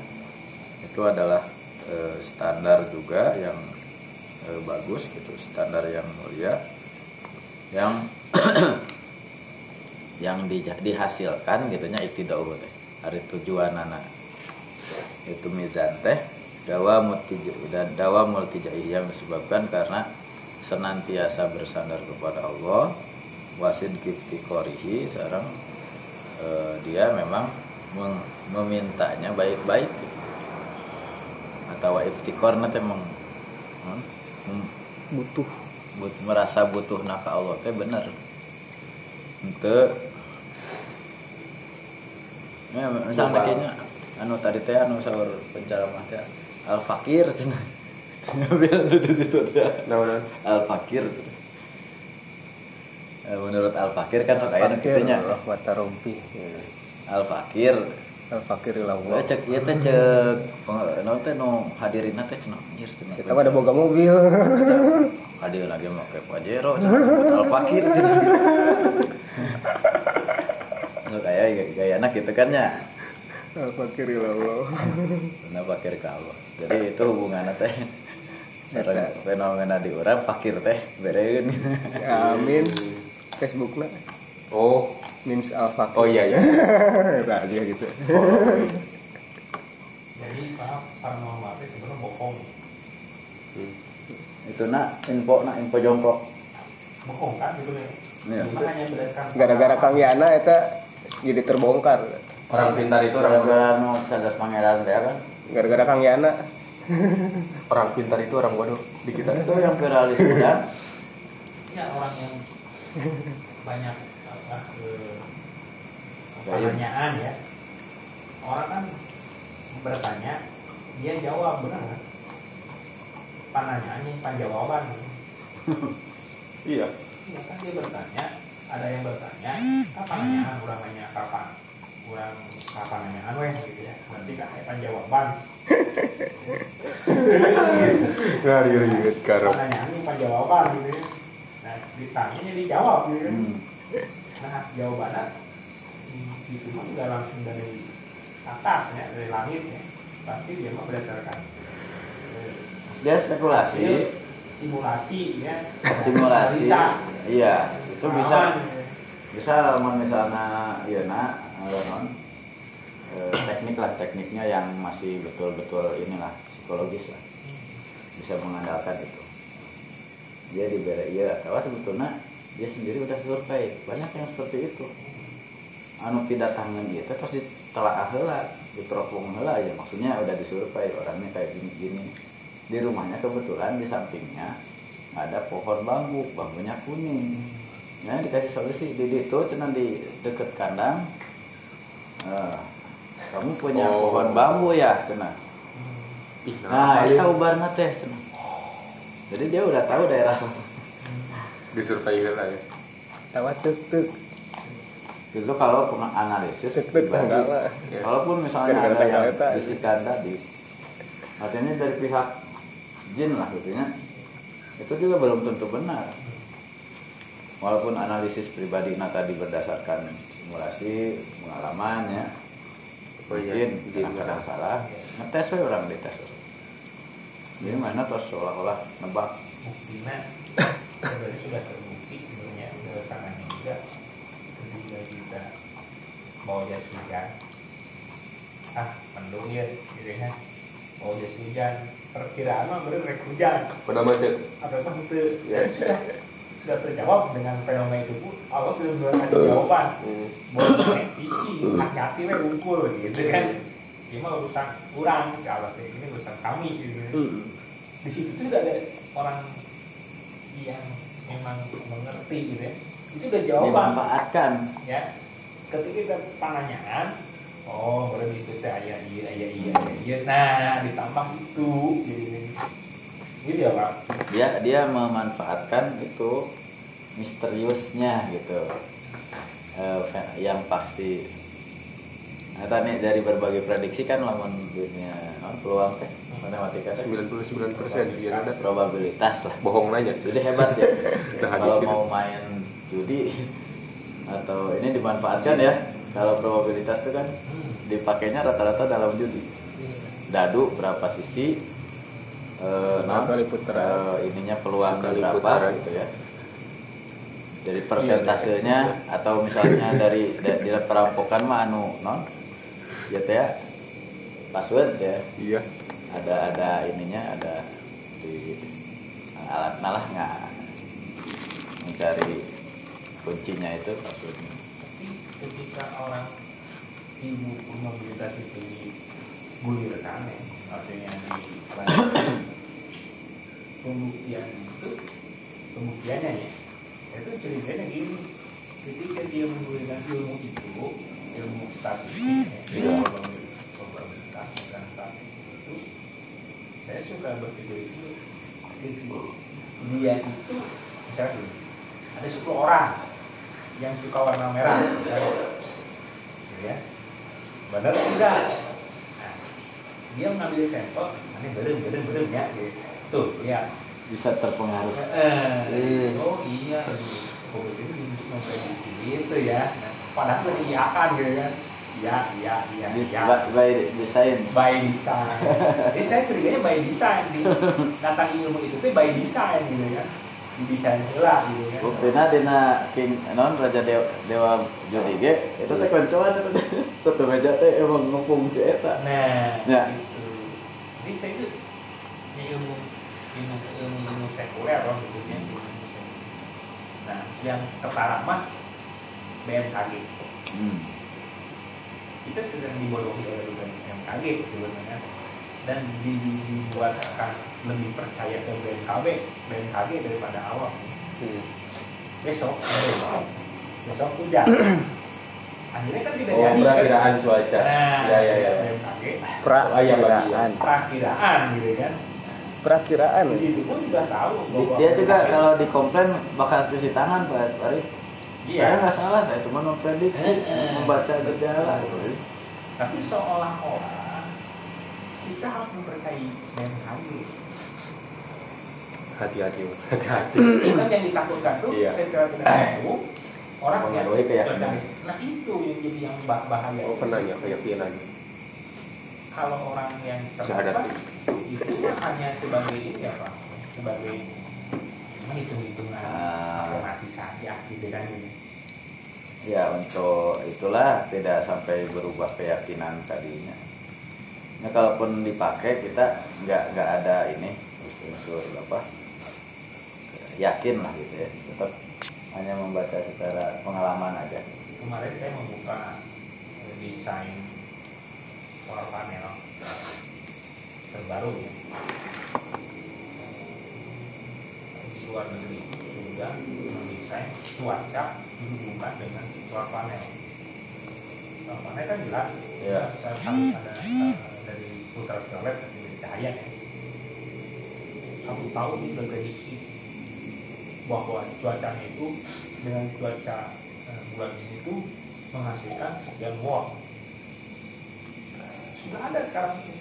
itu adalah eh, standar juga yang eh, bagus gitu standar yang mulia yang yang di, dihasilkan gitunya iktidau teh. Hari tujuan anak itu mizan teh dawa multija dan dawa multijai yang disebabkan karena senantiasa bersandar kepada Allah wasid korihi sekarang eh, dia memang meng- memintanya baik-baik. Atau iftikor nanti meng, hmm, Butuh. but, merasa butuh naka Allah teh bener. Untuk ya misalnya kayaknya anu tadi teh anu sahur penceramah teh al fakir cenah ngambil itu itu teh Nah, al fakir menurut al fakir kan sok aya Fakir nya rahmata rompi. al fakir Al fakir Wah, ilallah. cek ieu teh cek peng- naon teh nu hadirina teh cenah anjir cenah Kita mah ada boga mobil. hadir lagi make pajero cenah al fakir cenah Lu kayak gaya anak gitu kan ya Al fakir ilallah. Nah fakir ke Allah Jadi itu hubungannya teh fenomena di orang fakir teh bereun Amin. Facebookna Oh, means al fakir. oh iya ya. Nah, aja gitu. Jadi para paranormal itu sebenarnya bohong, Hmm. Itu nak info nak info jongkok bohong kan gitu ya. Iya. Gara-gara Kang Yana eta jadi terbongkar. Orang pintar itu orang Gara-gara nu cerdas pangeran teh kan Gara-gara Kang Yana. orang pintar itu orang bodoh di kita. Itu yang viralis kan ya orang yang banyak apa eh, Gaya. pertanyaan ya. Orang kan bertanya, dia jawab benar kan? Pertanyaannya panjawaban. Iya. Iya kan dia bertanya, ada yang bertanya, kapan nanyaan? Orang nanya kapan? Orang kapan nanyaan weh gitu ya. Berarti kan ada jawaban. Ngari ribet karep. Pertanyaan ini jawaban gitu ya. Nah, ditanya dijawab gitu kan. Hmm. Nah, jawabannya hmm, itu mah nggak langsung dari atas ya, dari langit ya. Pasti dia mah berdasarkan eh, Dia spekulasi simulasi ya. Simulasi. Iya Itu bisa ya. bisa misalnya iya nak eh, non eh, teknik lah tekniknya yang masih betul-betul inilah psikologis lah. Bisa mengandalkan itu. Dia iya atau sebetulnya dia sendiri udah survei. Banyak yang seperti itu. Anu tidak tangan dia itu pasti telah heula diteropong heula ya. Maksudnya udah disurvei orangnya kayak gini-gini. Di rumahnya kebetulan di sampingnya ada pohon bambu bambunya kuning. Ya dikasih solusi. Di itu cina di deket kandang Eh, kamu punya Oh. pohon bambu ya cina nah itu ubarna teh cina jadi dia udah tahu daerah disurvey lah ya. Tawa tek tek. itu kalau analisis pribadi, enggak lah. Ya. Walaupun misalnya ada yang bisikan tadi, artinya dari pihak jin lah gitu ya. Itu juga belum tentu benar. Walaupun analisis pribadi nah tadi berdasarkan simulasi pengalaman ya, Oh iya, mungkin kadang-kadang salah. Ngetes we orang dites. Jadi mana pas seolah-olah nebak. Buktinya sebenarnya sudah terbukti sebenarnya udah tangannya juga. Ketika kita mau jas hujan ah mendung ya kan mau jas hujan. Perkiraan mah bener rek hujan. Pada apa mah itu Ya. sudah sudah terjawab dengan fenomena itu pun Allah sudah memberikan jawaban. Hmm. boleh cici hati-hati we unggul gitu kan. Ini mah urusan kurang kalau ini urusan kami gitu. Hmm. di situ tuh udah ada orang yang memang mengerti gitu ya. Itu udah jawaban. Dimanfaatkan. Ya. Ketika kita penanyaan oh berarti itu teh ayah iya ayah iya ayah iya. Nah ditambah itu jadi gitu ya pak. Dia dia memanfaatkan itu misteriusnya gitu. Eh, fe- yang pasti. Nah tadi dari berbagai prediksi kan lamun dunia non, peluang teh matematika 99 persen dia ada. Probabilitas lah. Bohong nanya. Jadi hebat ya. Kalau mau main judi atau ini dimanfaatkan ya. Kalau probabilitas itu kan dipakainya rata-rata dalam judi. Dadu berapa sisi eh, non, Sekali putaran. eh, ininya peluang Sekali berapa gitu ya. Dari persentasenya atau misalnya dari da- di perampokan mah anu non? Ya teh ya? Password ya? Iya. Ada ada ininya ada di alat malah nggak mencari kuncinya itu passwordnya. Tapi ketika orang ilmu probabilitas itu digulirkan ya artinya di pembuktian itu pembuktiannya ya. Itu ceritanya gini. Ketika dia menggunakan ilmu itu ilmu statistik ya, Iya. probabilitas dan statistik itu saya suka berpikir itu dia itu misalnya ada 10 orang yang suka warna merah ya, Gitu ya. Benar tidak dia mengambil sampel ini belum belum belum ya gitu tuh ya bisa terpengaruh Eh, oh iya, oh itu untuk memprediksi itu ya. Padahal udah diiakan gitu kan. Iya, iya, iya, iya. by, by design By design. Jadi saya curiganya by design datang ilmu itu tuh by design gitu ya. Di desain lah gitu ya. buktinya dina king non raja dewa, dewa judi ge itu teh koncoan satu meja teh emang ngepung si eta Nah, Ya. itu. Jadi saya itu ya ilmu ilmu ilmu ilmu sekuler loh gitu ya. ilmu sekuler. Nah, yang ketara mah BMKG. hmm. kita sedang dibodohi oleh BMKG sebenarnya dan di- di- dibuat akan lebih percaya ke BMKG BMKG daripada awam Hmm. besok besok hujan akhirnya kan tidak oh jadi. perakiraan cuaca. Nah ya ya ya BMKG Prakiraan. perakiraan. Gitu kan Perakiraan. di situ pun sudah tahu Di- bahwa dia juga kalau dikomplain bakal cuci tangan Pak Arif iya. Saya nggak salah saya cuma memprediksi membaca gejala. Gitu. tapi seolah-olah kita harus mempercayai BMKG hati-hati hati-hati. Kan yang ditakutkan tuh Iya. secara tidak tahu orang yang Mengaruhi keyakinan. nah itu yang jadi yang bah- bahaya. Oh penanya keyakinan? Kalau orang yang cerdas itu hanya sebagai ini apa sebagai menghitung-hitungan. Ah. matematis saja gitu kan ini ya untuk itulah tidak sampai berubah keyakinan tadinya. Nah kalaupun dipakai kita nggak nggak ada ini unsur apa yakin lah gitu ya. Tetap hanya membaca secara pengalaman aja. Kemarin saya membuka desain solar panel terbaru ya. Di luar negeri sudah mendesain cuaca dihubungkan dengan solar panel. Solar panel kan jelas. Iya. saya harus ada dari ultraviolet dari cahaya ya. Satu tahun ini berprediksi bahwa cuacanya itu dengan cuaca eh, bulan ini tuh menghasilkan sekian watt. Sudah ada sekarang itu.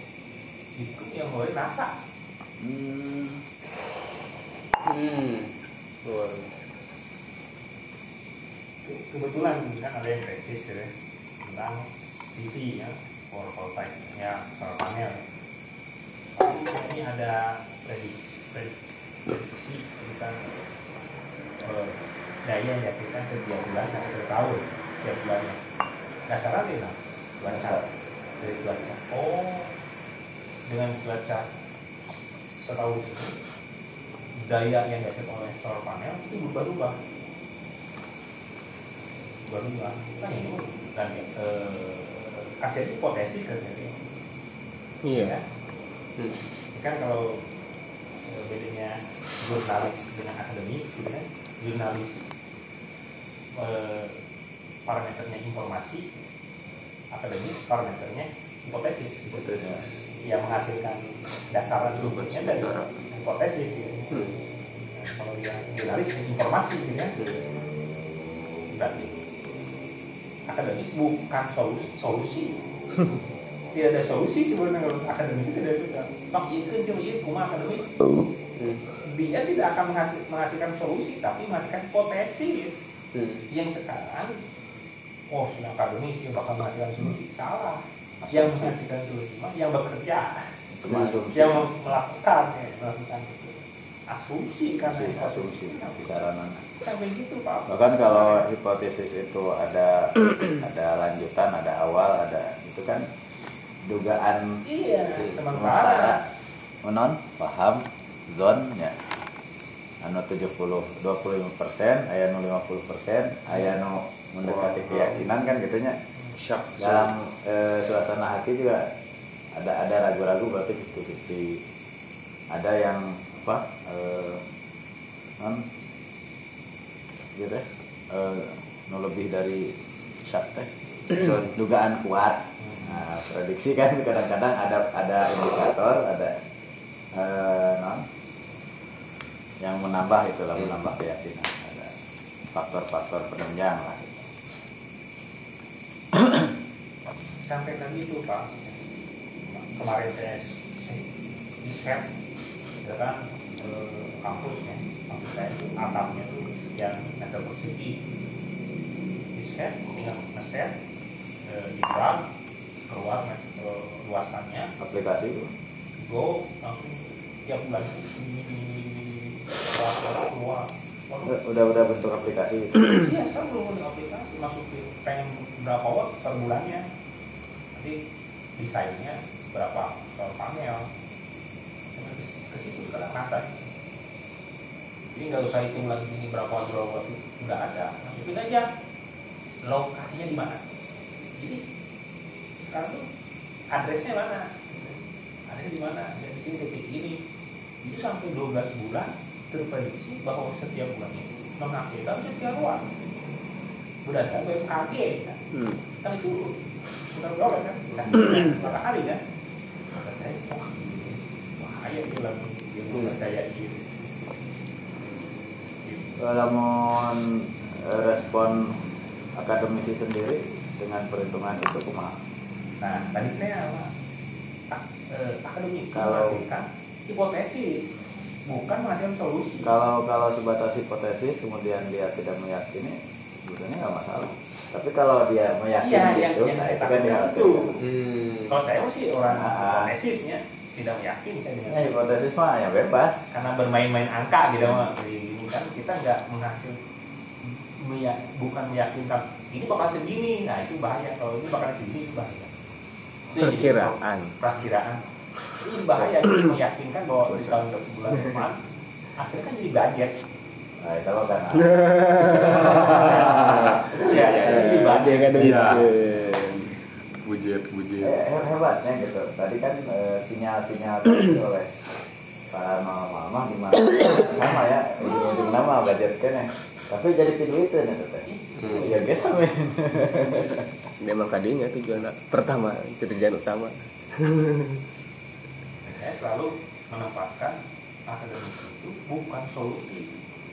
Itu yang oleh NASA. Hmm, hmm luar kebetulan kan ada yang tesis ya tentang PV ya photovoltaik ya solar panel. Tapi ada prediksi prediksi, tentang daya yang dihasilkan setiap bulan sampai satu tahun setiap bulannya. Dasarnya di mana cuaca dari cuaca oh dengan cuaca setahun ini daya yang dihasilkan oleh solar panel itu berubah-ubah. Berubah. Kan ini dan eh, kasih itu potensi kasih Iya. ya. Hmm. kan kalau eh, bedanya jurnalis dengan akademis gitu kan jurnalis eh, parameternya informasi akademis parameternya hipotesis Hipotesis. yang menghasilkan dasaran berikutnya dari hipotesis gitu. Hmm. Nah, kalau yang jurnalis informasi gitu kan berarti akademis bukan solusi, solusi. tidak ada solusi sebenarnya kalau akademis itu tidak ada bang iya kan cuma iya kuma akademis. Hmm. dia tidak akan menghasil- menghasilkan solusi tapi menghasilkan hipotesis Hmm. yang sekarang oh sudah akademis yang bakal menghasilkan solusi salah. Yang menghasilkan solusi mah yang bekerja. Itu asumsi yang melakukan ya, melakukan asumsi karena asumsi kisaran sampai gitu pak. Bahkan kalau hipotesis itu ada ada lanjutan ada awal ada itu kan dugaan. Iya sementara. sementara. Menon paham. Zon ya. Anu 70 25 persen aya nu 50 persen aya nu mendekati keyakinan kan gitunya Syak. dalam eh, suasana hati juga ada ada ragu-ragu berarti gitu ada yang apa eh, non? Gitu ya. Eh, nu lebih dari syak teh. So, dugaan kuat nah, prediksi kan kadang-kadang ada ada indikator ada eh, non? Yang menambah itulah Hmm. menambah keyakinan. Ada faktor-faktor penunjang lah sampai tadi itu pak kemarin saya di share ya kan eh, kampusnya kampus saya itu atapnya tuh sekian meter persegi di share tinggal nge-share eh, di drag keluar luasannya aplikasi itu go langsung tiap bulan ini keluar udah udah, udah bentuk aplikasi gitu Iya, sekarang belum ada aplikasi masukin pengen berapa watt per bulannya. Nanti desainnya berapa solar panel. Ke situ sekarang rasa. Jadi nggak usah hitung lagi ini berapa watt berapa watt nggak ada. Masukin aja lokasinya di mana. Jadi sekarang tuh adresnya mana? Adresnya di mana? Dan di sini titik ini. Itu sampai 12 bulan terprediksi bahwa setiap bulan itu mengaktifkan setiap ruang berdasarkan BMKG kan, Hmm. kan itu sudah berapa kan kan berapa kali kan kata saya wah bahaya itu lah yang percaya gitu kalau mau eh, respon akademisi sendiri dengan perhitungan itu kumaha nah tadi saya apa tak eh, akademisi Kalau- menghasilkan hipotesis. Bukan menghasilkan solusi. Kalau kalau sebatas hipotesis kemudian dia tidak meyakini sebenarnya nggak masalah. Tapi kalau dia meyakini iya yang, itu yang nah saya itu kan takutkan dia itu. Hmm. kalau saya sih orang Ah. hipotesisnya tidak yakin saya dengan ya, hipotesis mah ya bebas. Karena bermain-main angka gitu mah kan kita nggak menghasil meya- bukan meyakinkan ini bakal segini. Nah itu bahaya. Kalau ini bakal segini itu bahaya Yang jadi Perkiraan. ini bahaya ini meyakinkan bahwa di tahun bulan depan akhirnya kan jadi budget. Nah itu lo kan ya ya jadi budget kan Iya. Bujet, bujet. Eh, he- hebatnya gitu. Tadi kan eh, sinyal-sinyal tadi oleh paranormal mah gimana? Sama ya ujung nama budget kan ya. Tapi jadi video itu nih teh Hmm. ya guys sama Memang kadinya tujuan pertama tujuan utama. saya selalu menempatkan akademis itu bukan solusi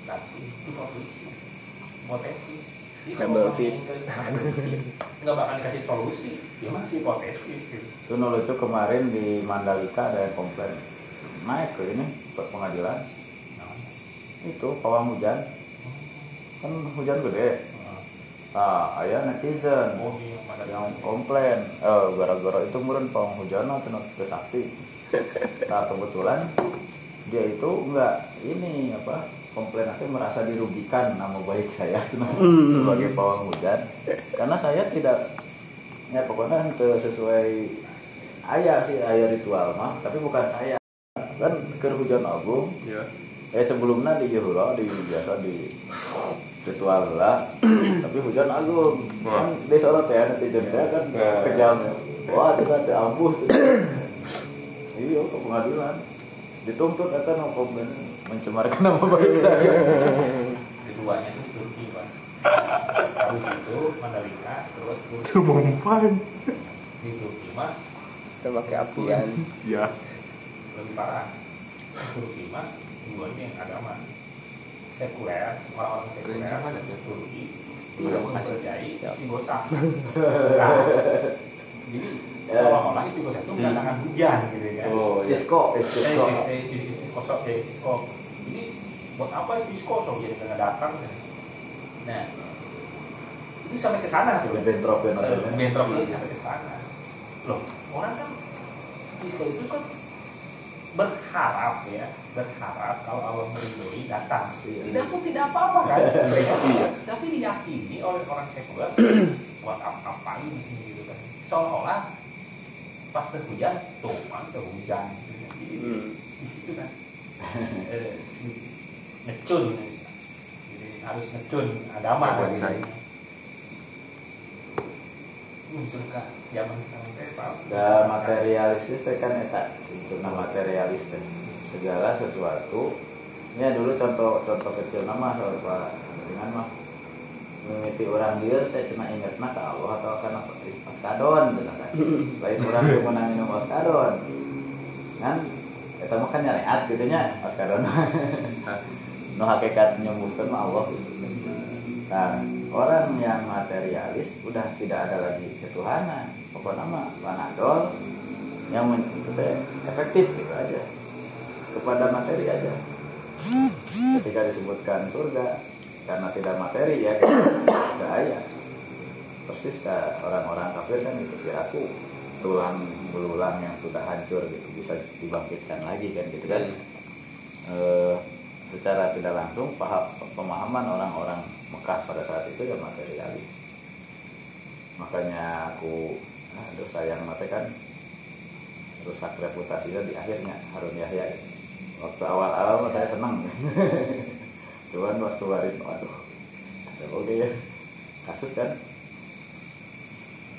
tapi hipotesis hipotesis Jadi kalau Double akademisi, nggak bakal dikasih solusi. Dia masih hipotesis gitu. itu no lucu kemarin di Mandalika ada yang komplain naik ke ini ke pengadilan. Nah, itu pawang hujan. Kan hujan gede ah ayah netizen oh iya, yang komplain. Eh gara-gara itu meureun pawang hujan atau sakti. Nah kebetulan dia itu enggak ini apa komplain aku merasa dirugikan nama baik saya sebagai pawang hujan karena saya tidak ya pokoknya ke sesuai ayah sih ayah ritual mah tapi bukan saya. Kan ke hujan agung ya eh sebelumnya di Johura di biasa di ritual lah tapi hujan agung. Kan di sorot ya netizen teh kan Ya. kejam. Ya wah tidak ada ampuh iya ke pengadilan. Dituntut atau no komplain. Mencemarkan nama baik saya. Keduanya itu Turki pak. Habis itu Mandalika terus Turki. Tumumpan. di Turki mah kita pakai apian. Ya. lebih parah. Turki mah keduanya yang agama. Sekuler orang-orang sekuler Turki tidak menghargai istiqosa nah, jadi seolah-olah istiqosa itu mendatangkan hujan gitu kan oh isko isko Eh, is- is- istiqosa ya istiqo jadi buat apa istiqosa jadi nggak datang nah itu sampai ke sana tuh. Bentrok bentrok. Eh, bentrok lagi sampai ke sana. Loh orang kan istiqo itu kan berharap ya berharap kalau Allah meridhoi datang Iya. tidak pun tidak apa-apa kan tapi diyakini oleh orang sekuler buat apa ini gitu kan seolah-olah pas terhujan tuh kan terhujan gitu kan. Di situ kan eh, ngecun jadi harus ngecun agama Buat gitu. saya. Zaman sekarang teh Pak. Da materialistis teh kan eta itu nama materialis teh. Segala sesuatu ini dulu contoh contoh kecil nama soal Pak dengan mah mimiti orang dia teh cina ingetna ke Allah atau karena oskadon gitu kan. Lain orang yang menang minum oskadon. Kan eta mah kan nyareat gitu nya oskadon. no hakikat nyembuhkan mah Allah gitu. Nah, orang yang materialis udah tidak ada lagi ketuhanan. Pokoknya mah panadol yang itu teh efektif gitu aja kepada materi aja. Ketika disebutkan surga karena tidak materi ya tidak ayah. Persis kayak orang-orang kafir kan itu ya aku tulang belulang yang sudah hancur gitu bisa dibangkitkan lagi kan gitu kan. Eh, secara tidak langsung paham pemahaman orang-orang Mekah pada saat itu ya materialis. Makanya aku aduh sayang mati kan rusak reputasinya di akhirnya Harun Yahya. Waktu awal-awal saya senang. Cuman pas keluarin waduh ada oke ya kasus kan?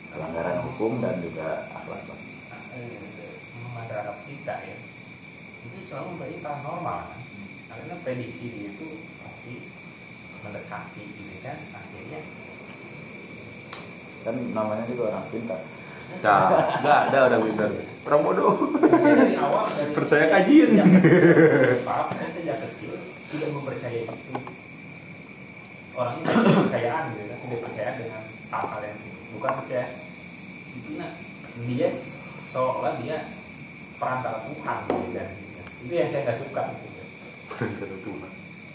Pelanggaran hukum dan juga akhlak. Nah, eh, masyarakat kita ya itu selalu membayi paranormal karena prediksi dia itu pasti mendekati gitu kan akhirnya kan namanya juga orang pintar Nah, enggak ada orang pintar. Orang bodoh. saya dari awal dari Percaya kajian. maaf saya sejak kecil tidak mempercayai itu orangnya tidak percayaan gitu kan tidak percaya dengan hal-hal yang sih bukan percaya itu nah dia seolah dia perantara Tuhan gitu kan itu yang saya nggak suka gitu.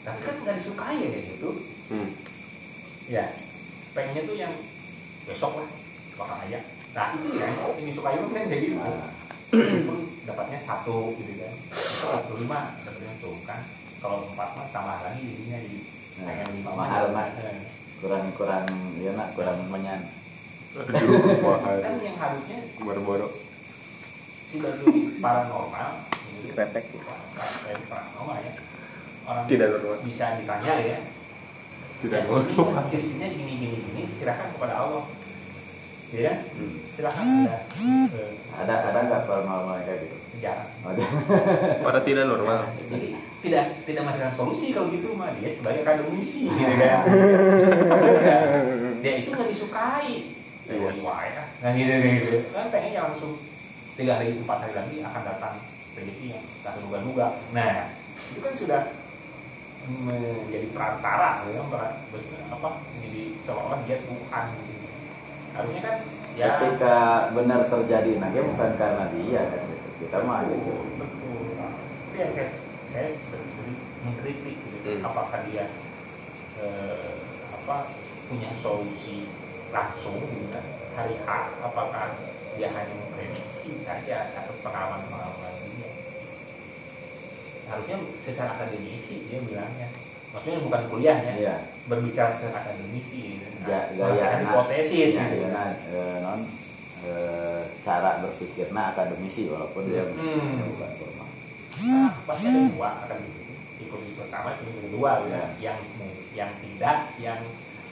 Tapi kan nggak disukai ya kayak gitu. Hmm. ya pengennya tuh yang besok lah bakal aja nah itu ya yang disukai itu kan jadi gitu. Meskipun dapatnya satu gitu kan. Itu satu lima dapatnya tuh kan. Kalau empat mah tambah lagi jadinya di pengen lima mah mahal mah kurang kurang ya nak kurang menyan. Kan yang harusnya Boro-boro. Si paranormal gitu, Kretek. para- paranormal ya orang Tidak normal. bisa ditanya ya Tidak ya, ini normal. ciri-cirinya gini gini gini silakan kepada Allah ya? Hmm. silakan anda eh, ada ada nggak paranormal kayak gitu jarang ada Pada tidak normal. jadi tidak tidak menghasilkan solusi kalau gitu mah dia sebagai akademisi gitu kan dia itu nggak disukai Iya. iya ya nah gitu gitu kan pengennya langsung tiga hari empat hari lagi akan datang rezeki yang tak duga-duga nah itu kan sudah menjadi perantara per- maksudnya apa jadi seolah-olah dia Tuhan gitu. harusnya kan ya ketika benar terjadi dia bukan karena dia kan gitu. kita mah gitu betul tapi yang saya saya ser- sering mengkritik gitu Hmm. apakah dia eh, apa punya solusi langsung gitu kan hari H apakah dia hanya memprediksi saja atas pengalaman pengalaman harusnya secara akademisi dia bilangnya. Maksudnya bukan kuliah ya iya. berbicara secara akademisi nah, gaya hipotesis Ya, gitu. iya, nah, non eh, cara berpikirnya akademisi walaupun dia Hmm. dia bukan formal. Nah, pasti ada dua akademisi. Hipotesis pertama yang kedua Ya. kan. yang yang tidak yang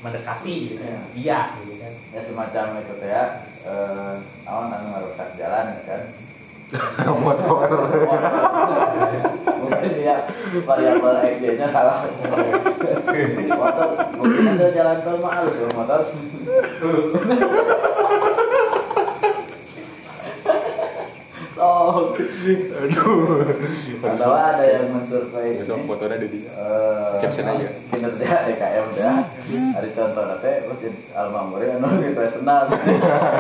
mendekati gitu. Ya. iya gitu kan. Ya semacam itu teh ya eh awan anu ngarusak jalan ya kan? Motor. Mungkin dia variabel XD nya salah. Motor mungkin ada jalan tol mah halus ya, motor Aduh. Atau ada yang mensurvei besok ini, fotonya ada di eh, Caption aja. kinerja DKM dah ada contoh nanti masjid Al Mamuri anu gitu senang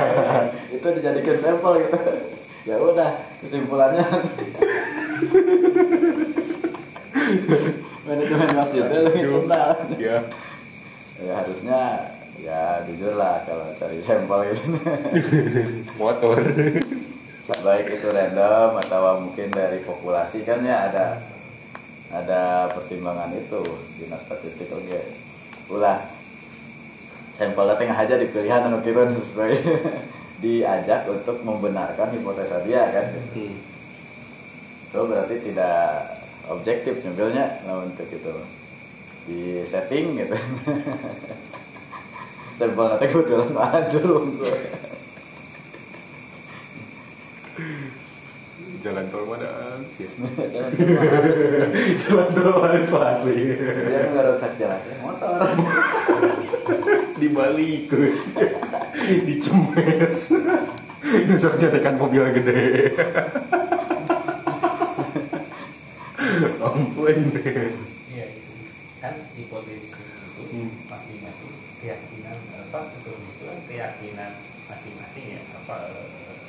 itu dijadikan sampel gitu. Ya udah kesimpulannya. Manajemen masjidnya lebih senang ya. Ya harusnya ya jujur lah kalau cari sampel gitu. Motor baik itu random atau mungkin dari populasi kan ya ada ada pertimbangan itu dinas statistik oke. Ulah sampelnya tengah aja di pilihan anu kita sesuai diajak untuk membenarkan hipotesa dia kan? Hmm. itu berarti tidak objektif nyambilnya nah untuk itu. Di setting gitu. Sampel nanti kebetulan hancur untuk jalan tol mana sih jalan tol asli dia nggak rusak jalan motor. Dibalik dicemes besoknya tekan mobil gede. Ampun Iya itu kan hipotesis itu Hmm. masing-masing keyakinan apa itu kan keyakinan masing-masing ya apa eh,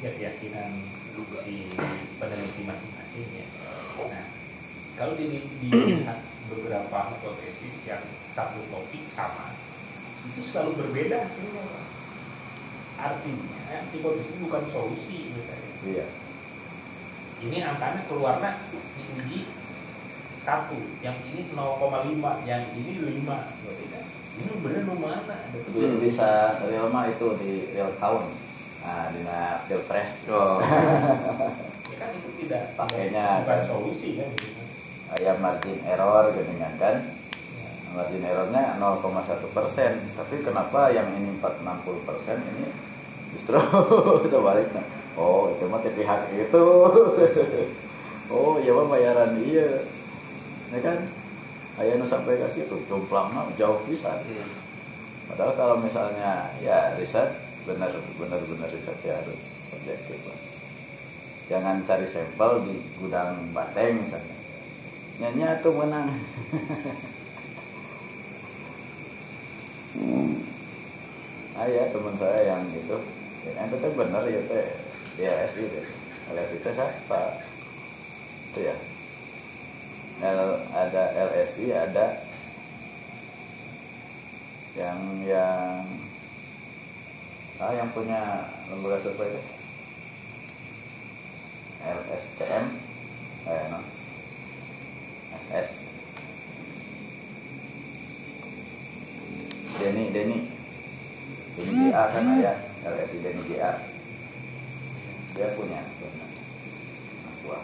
keyakinan si peneliti masing-masing ya. Nah kalau di- dilihat beberapa hipotesis yang satu topik sama itu selalu berbeda hasilnya. Artinya hipotesis bukan solusi misalnya iya. Ini angkanya keluarnya diuji satu yang ini 0,5 yang ini 5 berarti kan ini bener nu mana ada Bi- bisa real mah itu di real count nah di pilpres ya kan itu tidak Pakainya bukan kan. solusi kan? Ayam margin error dengan kan? Ya. margin errornya 0,1 persen. Tapi kenapa yang ini 460 persen ini justru sebaliknya oh itu mah pihak itu. Oh ya mah bayaran dia. Ya kan? Ayah nu sampai ke itu jomplang mah jauh bisa padahal kalau misalnya ya riset benar benar benar riset ya harus objektif lah. jangan cari sampel di gudang bateng misalnya. Nyanyi tuh menang? Ah ya teman saya yang itu. Ya, yang itu benar ya teh. Di LSI deh LSI teh siapa? Itu ya. L, ada LSI ada yang yang ah yang punya lembaga survei itu. LSCM eh no. S. Denny Denny. Denny GA kan ya LSI Denny GA dia punya punya. Aqua.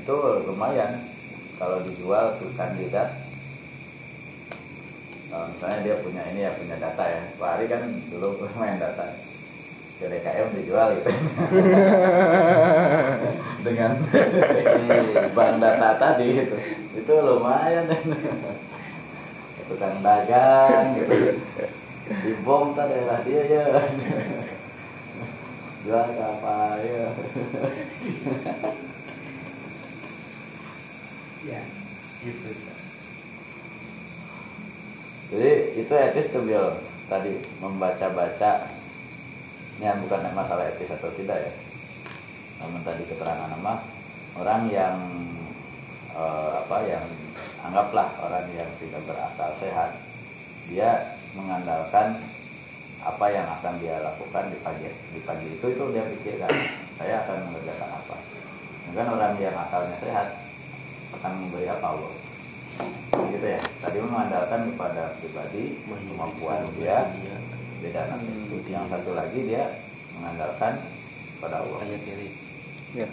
itu lumayan. Kalau dijual ke kandidat kalau misalnya dia punya ini ya punya data ya. Pak Ari kan dulu main data. Ke DKM dijual gitu. Dengan bahan data tadi gitu. Itu lumayan. Tukang dagang gitu. Dibom tadi daerah dia ya. Jual ke apa ya. Ya gitu jadi itu etis tuh Bill. Tadi membaca-baca. Ini bukan masalah etis atau tidak ya. Namun tadi keterangan nama orang yang eh, apa yang anggaplah orang yang tidak berakal sehat. Dia mengandalkan apa yang akan dia lakukan di pagi di pagi itu itu dia pikirkan saya akan mengerjakan apa? Kan orang yang akalnya sehat akan memberi apa? Allah gitu ya. Tadi mengandalkan kepada pribadi kemampuan dia. Beda nanti yang satu lagi dia mengandalkan pada Allah. Ya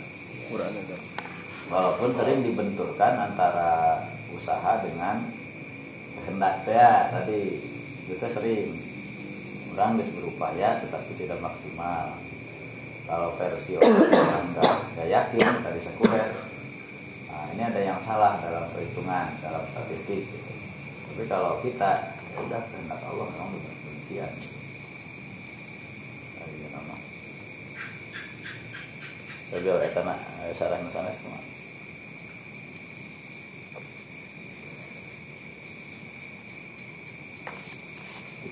Quran ada walaupun sering dibenturkan antara usaha dengan kehendak ya tadi itu sering. Orang bisa berupaya tetapi tidak maksimal. Kalau versi orang nggak nggak yakin tadi sekuler ini ada yang salah dalam perhitungan dalam statistik gitu. tapi kalau kita ya udah kehendak Allah memang demikian ya. Tapi oleh karena sarang sana semua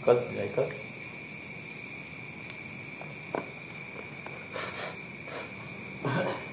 ikut ya ikut tadinya sih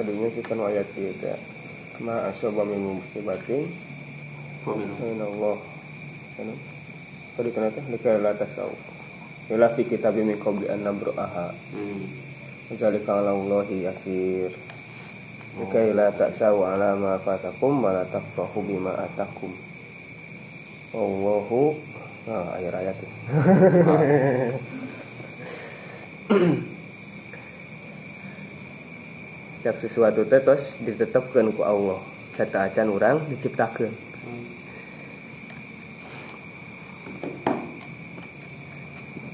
kan ayat itu ya ma asoba min musibatin min Allah kan tadi kenapa? Dikaya la tasau Ila fi kitab min qabli an nabru'aha. Hmm. Zalika ala Allahi yasir. Dikaya la ta'sau ala ma fatakum wa la tafrahu bima atakum. Allahu Nah, ayat-ayat. itu. Setiap sesuatu teh tos ditetapkan ku Allah. Cata acan orang diciptakan.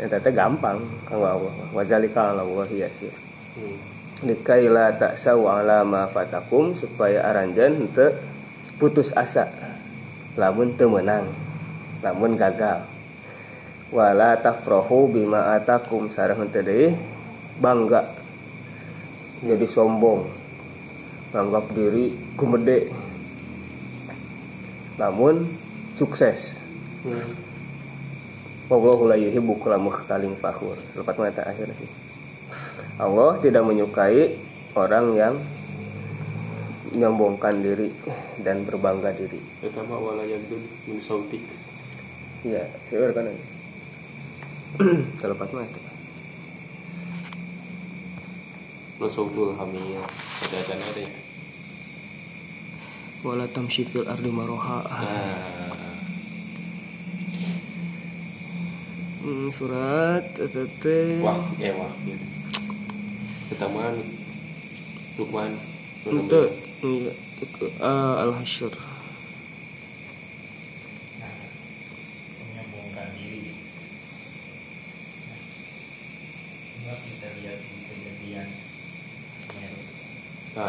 Eta teh gampang kanggo Allah. Wazalika ala Allah yasir. Hmm. Dikaila tak sawa ala ma fatakum supaya aranjan henteu putus asa. Lamun teu menang. Lamun gagal. Wala tafrahu bima atakum sareng henteu deui bangga. Jadi sombong. Nganggap diri gumede. Namun sukses. Hmm. Wallahu la yuhibbu kulla mukhtalin fakhur. Lepas mata akhir sih. Allah tidak menyukai orang yang menyombongkan diri dan berbangga diri. Eta mah wala yagdud min sautik. Iya, saya kan. Terlepas mata. Lo sautul hamiyah. Ada acan ada ya. Wala tamshi fil ardi maroha. Nah. Hmm, surat tete. Wah, eh wah. gitu. Ketaman. Lukman. Itu uh, Al-Hasyr.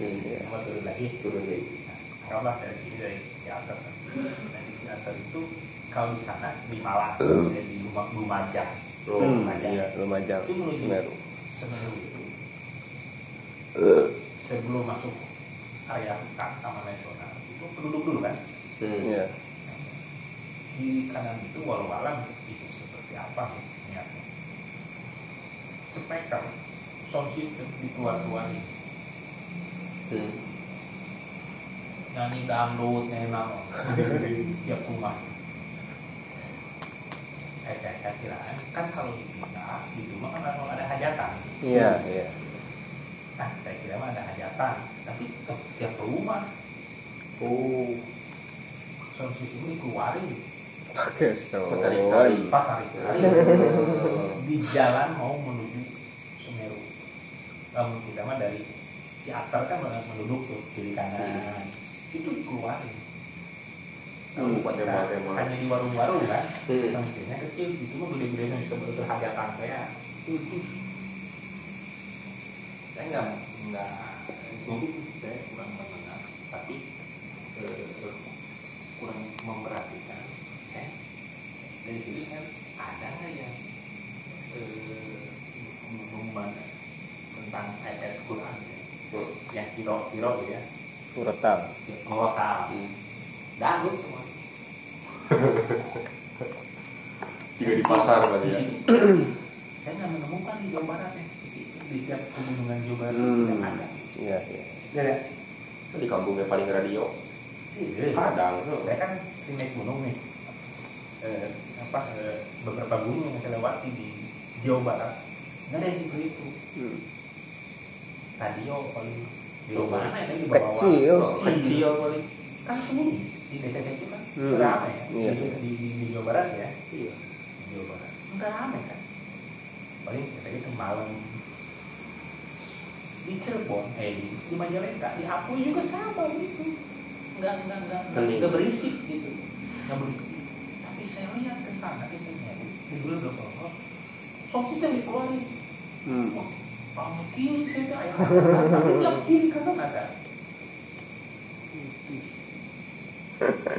Perahunya Hmm. Iya. turun lagi Turun deh. nah, dari sini dari Ciater dan di itu kalau di sana di Malang dan di Lumaj Lumajang Hmm, Lumajang iya, Lumajang. itu menuju Semeru. Semeru itu sebelum masuk area hutan Taman Nasional itu penduduk dulu kan Hmm. Iya. kiri kanan itu walau alam itu seperti apa nih niatnya speaker sound system dikeluar-keluarin Hmm. nyanyi dangdut nyanyi naon tiap rumah eh saya, saya kira kan kalau dipindah di rumah kan kalau ada hajatan Iya, iya. nah saya kira mah ada hajatan tapi ke tiap rumah Oh. sound system dikeluarin Pakai. Tarik-tarik. pas tarik-tarik di jalan mau menuju Semeru. Namun kita mah dari Ciater kan banyak penduduk tuh kiri kanan itu dikeluarin. Hmm, hanya di warung-warung kan, Hmm. mesinnya kecil itu mah gede-gede yang suka berhajatan kayak itu itu. Saya nggak nggak mungkin saya kurang mengenal, tapi eh, kurang memperhatikan. Saya dari situ saya ada nggak yang eh, membaca tentang ayat Quran? Hmm. yang kiro kiro gitu ya Uretam. lokal Hmm. dangdut semua Jika di pasar berarti ya. saya nggak menemukan di Jawa Barat ya di tiap pegunungan Jawa Barat Hmm. tidak ada Iya, iya. ya ya Di kampungnya paling radio. Iya, Padang. saya kan sering naik gunung nih eh, apa eh, beberapa gunung yang saya lewati di Jawa Barat nggak ada yang seperti itu Hmm. Radio paling di mana ya di Kecil. kecil paling. Kan sembunyi di desa saya itu kan? Hmm. ramai ya? Iya, di, di, di, di Jawa Barat ya? Iya. di Jawa Barat. Enggak ramai kan? Paling kita itu malam di Cirebon. Eh di, di Majalengka. Di Apu juga sama gitu. Enggak enggak enggak enggak, berisik gitu. Enggak berisik. Tapi saya lihat ke sana di sini di dulu udah bawa sound system dikeluarin. Hmm. Wah, pamit kiri saya ayam tapi tiap kiri kanan ada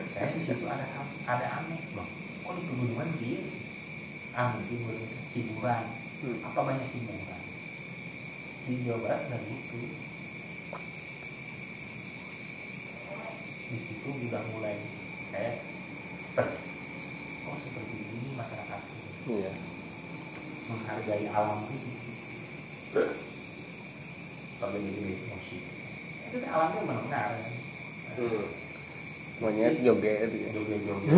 saya di situ ada ada aneh loh kok di pegunungan dia ah mungkin boleh hiburan Hmm. apa banyak hiburan di Jawa Barat dan gitu di situ udah mulai kayak oh seperti ini masyarakat Iya. menghargai alam itu sih kalau jadi musik itu kan alamnya kan Hmm. Monyet joget gitu. joget-joget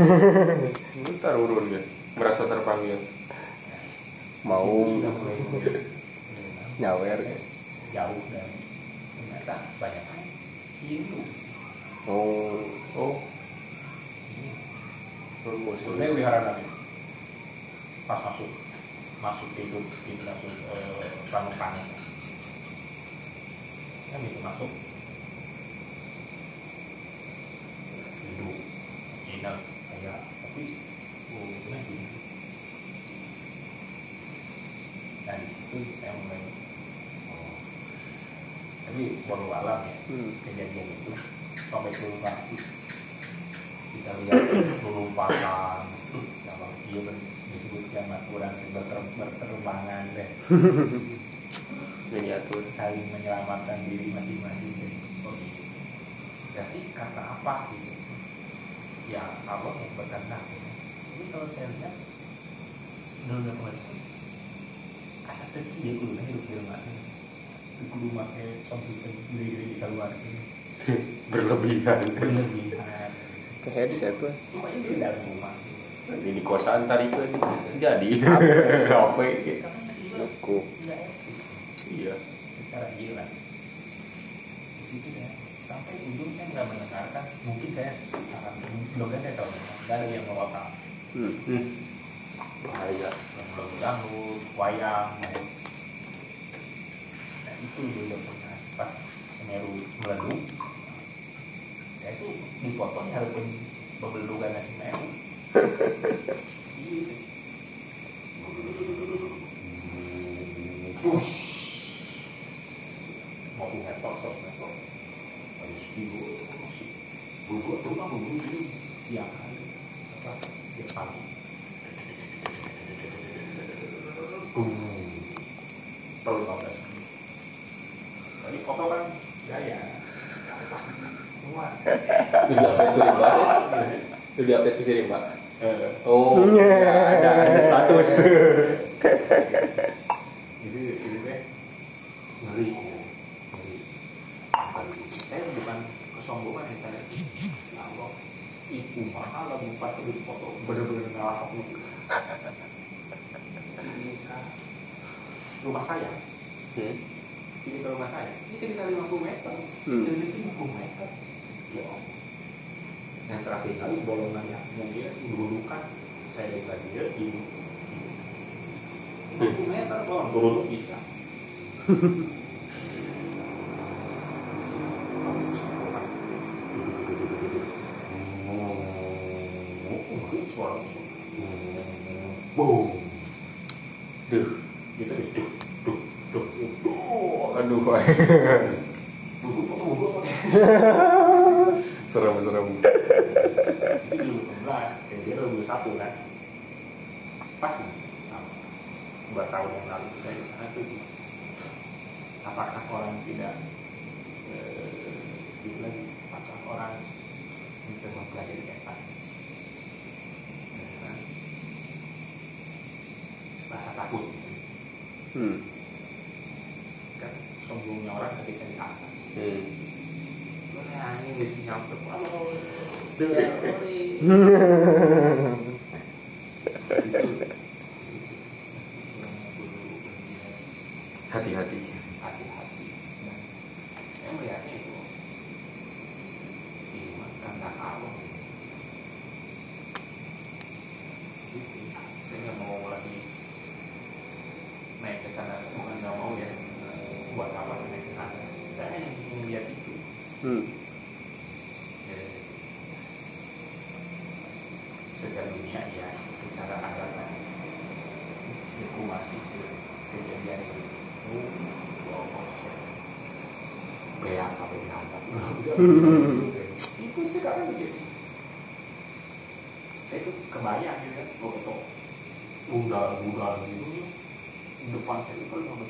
Bentar urun ya. Merasa terpanggil. Mau nyawer ya. jauh dan ternyata banyak Hindu Oh. Oh. Sebenarnya wihara nabi pas masuk masuk itu itu masuk eh, Pramukanya kan itu masuk. Hindu Cina kayak tapi oh benar gini nah di situ saya mulai oh, tapi baru alam ya Hmm. kejadian itu sampai ke kaki kita lihat pelumpakan yang dia kiamat kurang berter, berterbangan deh. Miniatur. saling menyelamatkan diri masing-masing deh. Iya berarti karena apa gitu? Ya Allah yang berkehendak ini kalau saya lihat dulu kemarin asal kecil ya kudu hidup di rumah itu kudu pakai sound system gede-gede di keluar ini. Berlebihan. berlebihan. Ke headset lah. Cumanya di dalam rumah nanti di kosan tadi itu jadi apa ya? gitu. Cukup. Iya. Secara gila. Di situ ya sampai ujungnya nggak mendengarkan. Mungkin saya sangat blognya saya tahu dari yang bawa kamu. Hmm. hmm. Bahaya. Belum dangdut, wayang. Nah itu dulu yang pernah pas Semeru meledup. Saya itu dipotong harus bebelugan Semeru Push. yeah. ada, ada status itu sih kadang begitu saya itu kebayang gitu kan gue ketok. Udah udah gitu. Di depan saya itu kalau nggak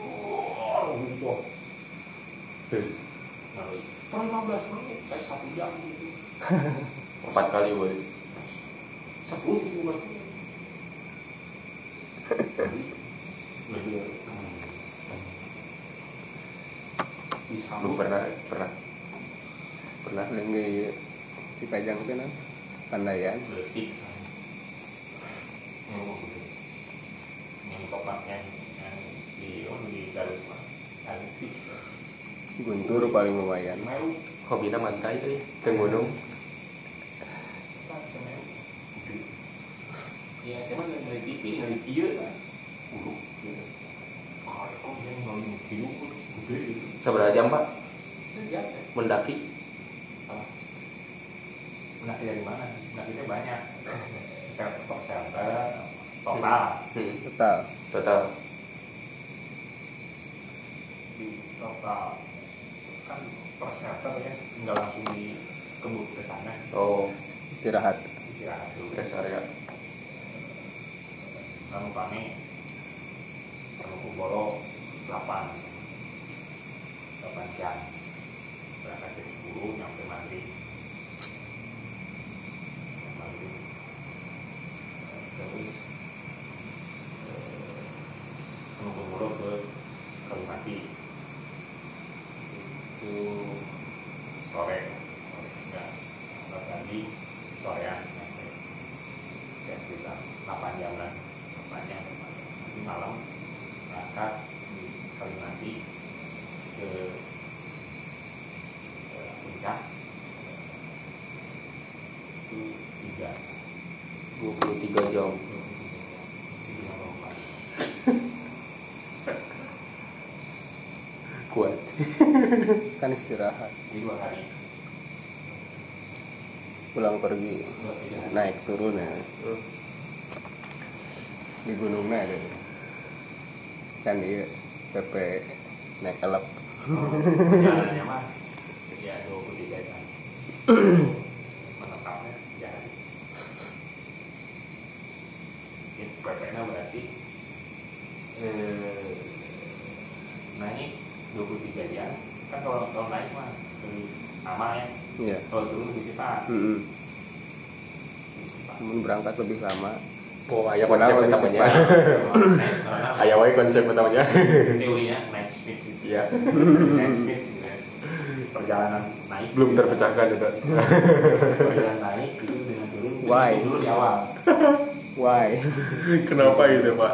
oh gitu. Per 15 nah, menit saya satu jam gitu. Empat kali boleh sepuluh lima belas menit. dipajang itu nah pandayan Guntur paling lumayan. Hobi nama mantai tadi, ya, ke gunung. Ya, saya. Seberapa jam, Pak? Sejam. Mendaki? total. Total. Di total. Kan persiapan ya nggak langsung di kebut ke sana. Oh. Istirahat. Istirahat dulu. Rest area. Kamu pamit Karena Ayah wae konsep utamanya. teorinya naik speed. Iya. Naik speed sih. ya. Perjalanan naik Belum terpecahkan itu. perjalanan naik itu dengan turun Why? dulu di awal why Kenapa itu, Pak?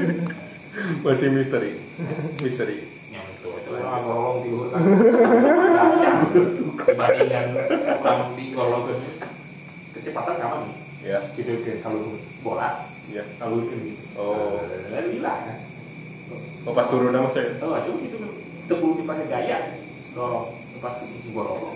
Masih misteri. Misteri. yang itu itu orang ngolong di hutan dibandingkan orang di ngolong ke kecepatan sama nih Ya. gitu ke kalau bola Iya. kalau gitu Oh. lalu hilang kan? Oh, pas turun nama saya. oh itu itu tebul dipakai gaya dorong pas gorong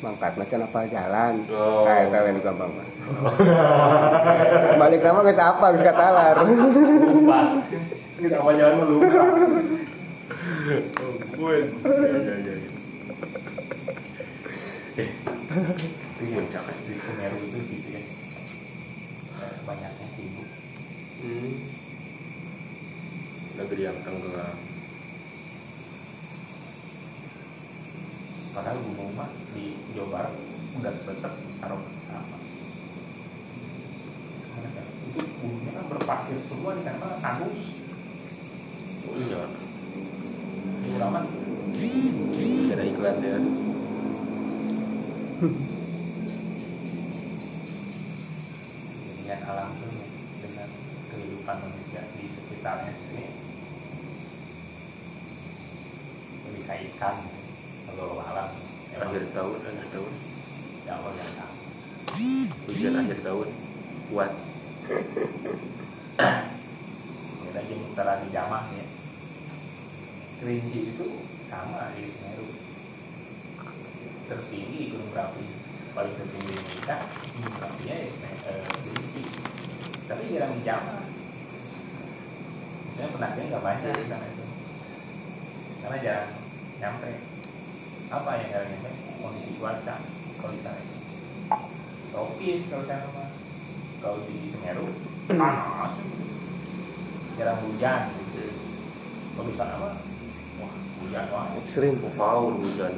mangkat macam apa jalan? Oh. kayak tahu yang gampang mah balik nama nggak apa nggak katalar Ini apa jalan lu lupa. Oh, gue. Ya, ya, ya. ya. Eh, itu yang jangan di Semeru itu gitu ya banyaknya sibuk Hmm. Negeri yang tenggelam. padahal gunung mah di Jawa Barat udah tetap taruh sama itu gunungnya kan berpasir semua di sana tandus Oh iya. Ada iklan ya. dengan alam itu dengan kehidupan manusia di sekitarnya ini lebih kaitkan kalau alam Akhir tahun, akhir tahun. ya Allah yang tahu Hujan akhir tahun. Kuat. kita jadi utara di Jamah ya Kerinci itu sama di Semeru tertinggi gunung berapi paling tertinggi di Indonesia gunung berapinya ya Semeru- eh, Kerinci tapi jarang di Jamah misalnya pendakian nggak banyak di sana itu karena jarang nyampe apa yang jarang nyampe kondisi cuaca kalau di sana itu tropis kalau sana mah kalau di Semeru panas jarang hujan gitu. kalau di sana mah wah hujan wah ekstrim Wow, hujan.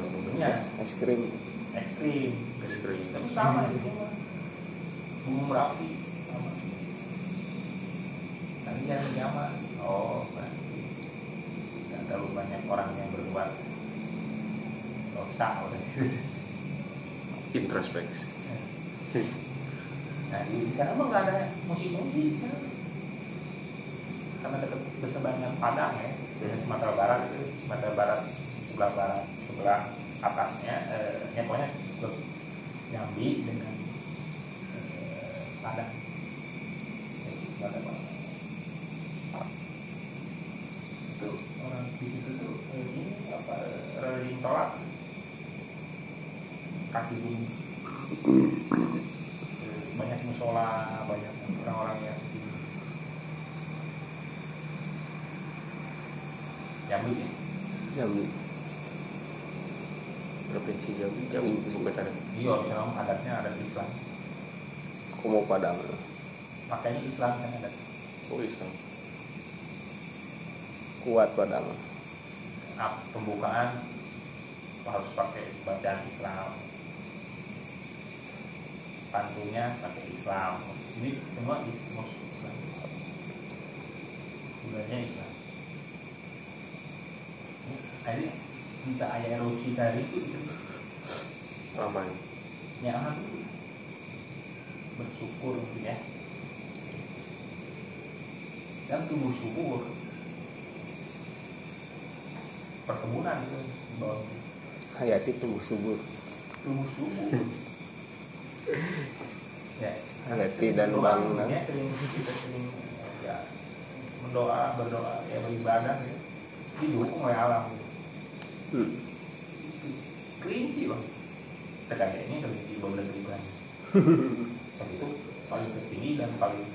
Es krim ekstrim. Es krim. tapi sama itu mah gunung merapi sama tapi jangan nyaman. Oh berarti nggak terlalu banyak orang yang berbuat dosa oleh Introspeksi. nah di sana mah nggak ada musik-musik karena dekat berseberangan Padang ya. Dari Sumatera Barat itu Sumatera Barat sebelah barat sebelah atasnya eh, ya pokoknya ke Jambi dengan eh, Padang Jadi, Sumatera Barat. itu orang di situ tuh eh, ini apa rajin sholat kaki bumi banyak musola banyak orang-orang yang di Jambi ya Jambi Provinsi Jambi, Jambi ibu kota. iya di sana adatnya adat Islam Kumo Padang. Makanya Islam kan adat Oh, Islam. kuat Padang nah, pembukaan harus pakai bacaan Islam pantunya pakai Islam jadi semua is- mus- Islam bulannya Islam jadi minta ayah erupsi tadi itu Aman. ya aman dulu. bersyukur ya dan tumbuh subur perkebunan itu di bawah itu. Hayati tumbuh subur. Tumbuh subur. Ya Hayati dan bangunan. ya, sering kita sering ya berdoa berdoa ya beribadah ya. Didukung oleh alam. Gitu. Hmm. kelinci bang. Kayaknya kelinci boleh beribadah Sebab itu paling tertinggi dan paling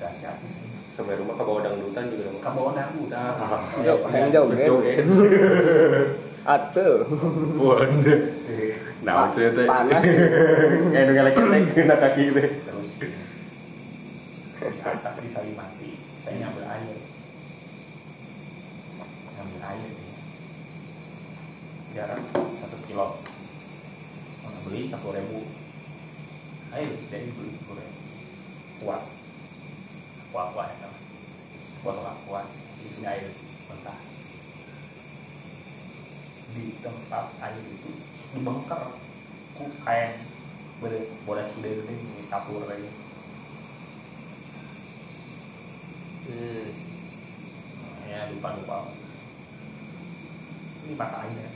dahsyat. Di sini sampai rumah ke bawah dangdutan juga kabawa dangdutan. Jauh, yang jauh kan? Atuh. waduh nah teh Panas. kayak nunggu lagi kena kaki teh terus di atas di Kalimati saya ngambil air ngambil air ya. jarak satu kilo Mana beli satu ribu air jadi beli satu ribu kuat kuat kuat ya kan kuat kuat kuat di sini air mentah di tempat air itu dibengker ku kain boleh boleh sudah ini campur lagi hmm. ya lupa lupa ini patah air ya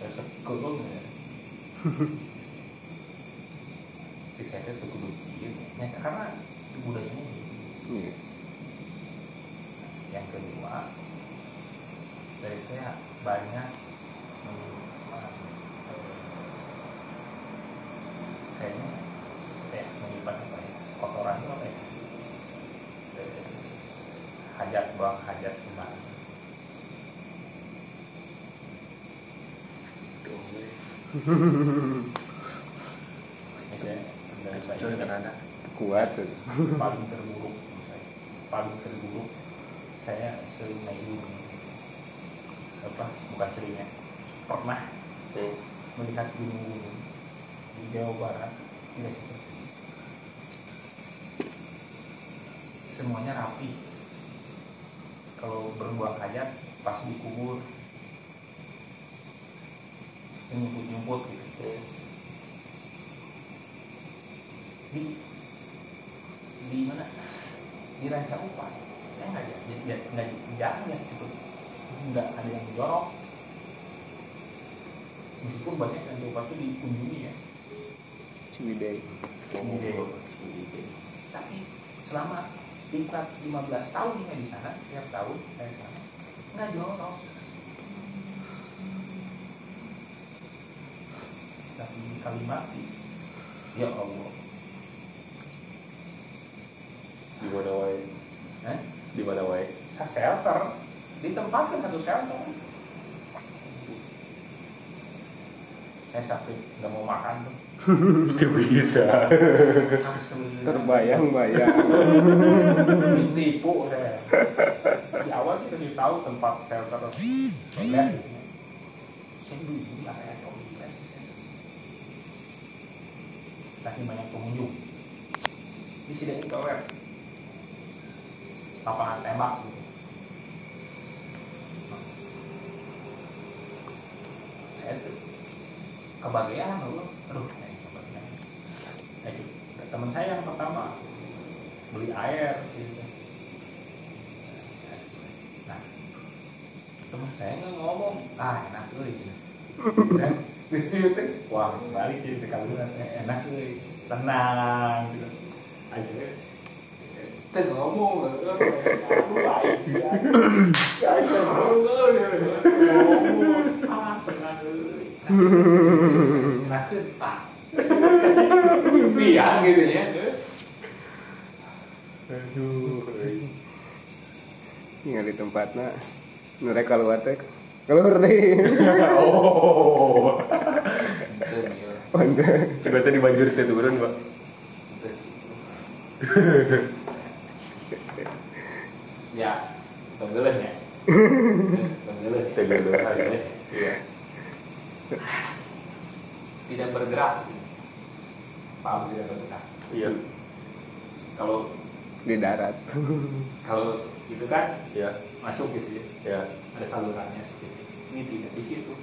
saya sekulung ya si saya itu kudu kieu ya karena itu budayanya gitu. Iya. yang kedua dari saya banyak menyimpan eh, kayaknya kayak menyimpan apa ya kotoran itu apa ya Eh, hajat buang hajat sembarangan ada Kuat tuh. paling terburuk menurut saya paling terburuk saya sering naik gunung apa bukan seringnya pernah hmm. melihat gunung-gunung di Jawa Barat tidak seperti ini. semuanya rapi kalau berbuang hajat pas dikubur nyumput-nyumput gitu Hmm. di di mana di ranca upas saya nggak jadi nggak nggak jarang yang seperti nggak ada yang jorok meskipun banyak yang di upas itu dikunjungi ya Ciwidey. Ciwidey. tapi selama tingkat 15 tahun ya di sana setiap tahun saya sana nggak jorok tapi di Kalimati ya Allah di mana wae eh? di mana wae saya shelter ditempatkan satu shelter saya sampai nggak mau makan tuh. Itu bisa. Terbayang-bayang. ditipu saya di awal sih kasih tahu tempat shelter. Toilet. Saya dulu ini area toilet saking banyak pengunjung. Disediain toilet. Lapangan tembak gitu saya tuh kebagian loh aduh nah, teman saya yang pertama beli air aduh Ingat di tempatnya. Nurek keluar teh. Keluar deh. oh Mantap. sebetulnya di banjir saya turun pak Ya, tenggelam ya. Tenggelam ya. Tenggelam hari ini. Iya. Tidak bergerak. Paham tidak bergerak. iya Kalau Di darat. Kalau itu kan ya masuk gitu ya. ya Ada salurannya sedikit. Ini tidak di situ.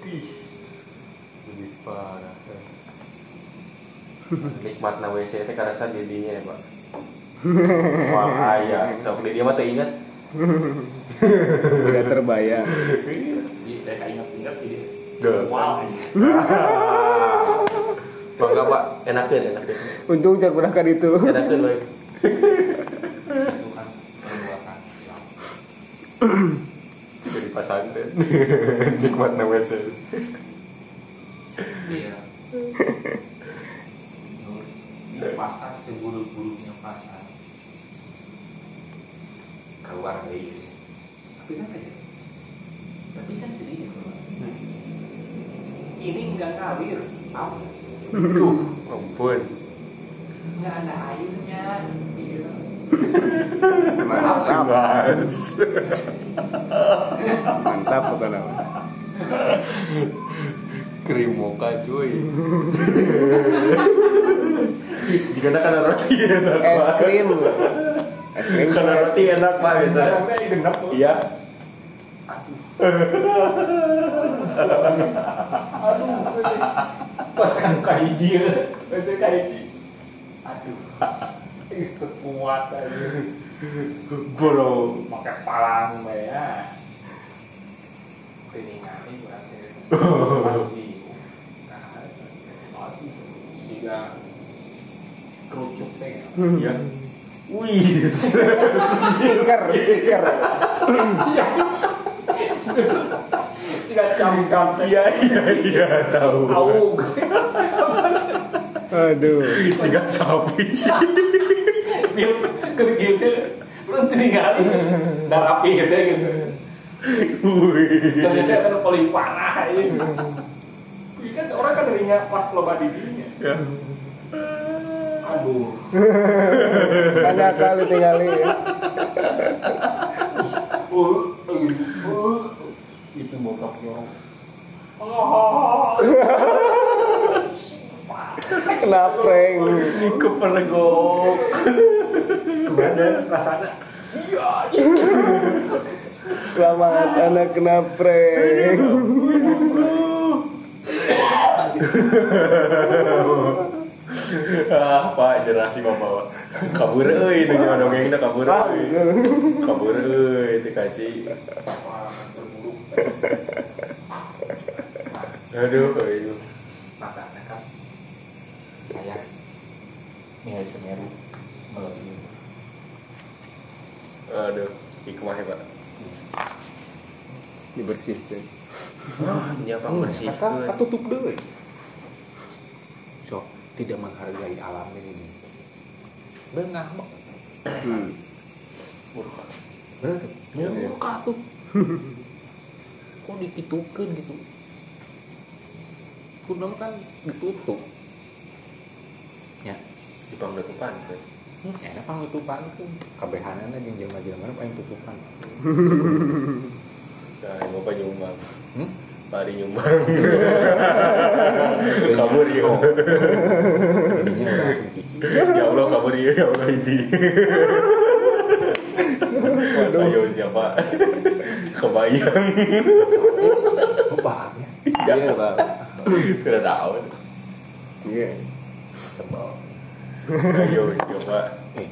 Dih. lebih parah nikmat na WC teh karasa didinya ya pak wah ayah sok di dia mah teu inget Tidak terbayang. Jadi saya kayak ingat-ingat jadi Duh. wow. Mangga Pak, enakeun enakeun. untung jangan pernah kan itu Enakeun baik. Jadi pasantren. Nikmat nama saya. Iya. Pasar seburuk-buruknya pasar. Keluar dari Tapi kan aja. Tapi kan sedih keluar. Ini enggak ngalir. Tahu? Duh, ampun. Enggak ada airnya. Mantap Mas. mantap kata nama Krim mocha cuy. Jika kan roti enak. es krim es krim Karena roti enak Pak. Iya. Pas kan kaiji ya. Pas kaiji. Aduh. Itu kuat aja. Bro. Pakai palang ya. Peningali berarti. Pasti. Jika kerucut teh. Iya. Wih. stiker stiker Jika cam-cam teh. Iya iya iya tahu. Aug. aduh Jika sapi. Biar keur gitu. Belum tinggali. Dan rapi gitu ya gitu. Wih. Ternyata kan paling parah ini. Ini kan orang kan dirinya pas loba didinya. Ya. Aduh. ada kali tinggali Uh, uh, uh. Itu bokapnya. Oh. kena prank Ini kepelegok. Gimana rasanya? selamat anak kena prank ah pak generasi kok bawa? Kabur euy itu jangan dongengnya kabur euy kabur euy itu kaci aduh itu. Makanya kan saya nilai Semeru melebihi aduh hikmah ya pak. Dibersihkan ya pak Kata tutup deh. So, tidak menghargai alam ini. Bengah mah. hmm. Murka. Berarti murka tuh. Kok dikitukan gitu? Kuno kan ditutup. Ya, di pangdetupan hmm, enak pangutupan tuh. Kabehanana jeung jelema-jelema paling tutupan. nah yang bapak nyumbang Hmm? Pari nyumbang kabur ya ya Allah kabur ya ya Allah hiji ayo siapa kebayang Bahannya. Iya, Pak. tidak tahu iya Tebal. ayo siapa Eh,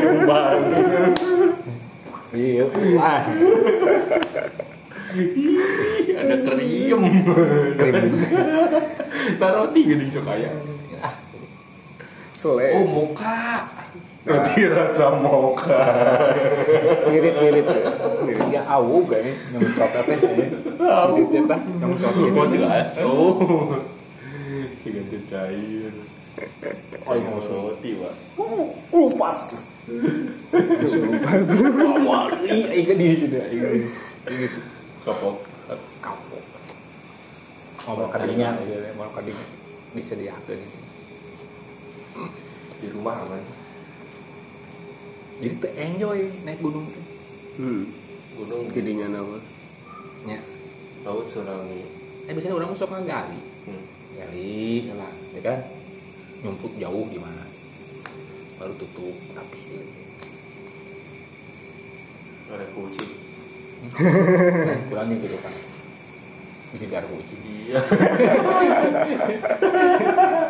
nyumbang iya. Wah. ada krim nah roti gini sok kaya sele Oh, muka. roti rasa mocha mirip mirip Ya awu gak nih yang coklat teh. Awu teh yang coklat. kok jelas oh si ganti cair oh yang roti pak. Iya, iya di sini. Iya. Iya. Kapok Kapok. Ngomong kadinya, iya, ngomong kadinya. Bisa diatur di sini. di rumah aman Jadi tuh enjoy naik gunung tuh. hmm. gunung gedingan apa Ya. laut tsunami Eh biasanya orang masuk gali. hmm. Gali, lah, ya kan? Nyumput jauh gimana? Baru tutup rapi. ada kucing Kurangnya gitu kan. Bisa biar kucing. iya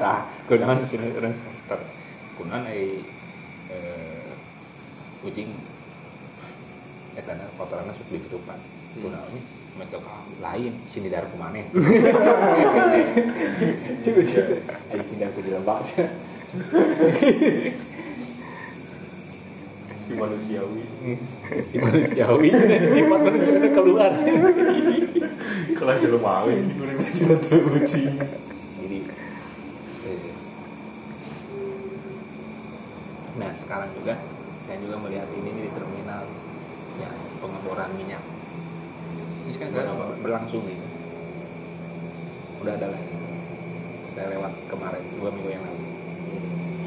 Nah, kunaon cina orang semester. Kunaon ai eh kucing eta na kotoranna sok ditutupan. Kunaon metode lain sini dari ke mana cukup cukup ayo sindar ke jelembak si manusiawi. Si manusiawi. Sifat manusia keluar. Kelas jelemawi udah baca tuh kucing jadi nah sekarang juga saya juga melihat ini di terminal. Ya pengeboran minyak. Ini kan sekarang berlangsung gitu udah ada lagi saya lewat kemarin dua minggu yang lalu.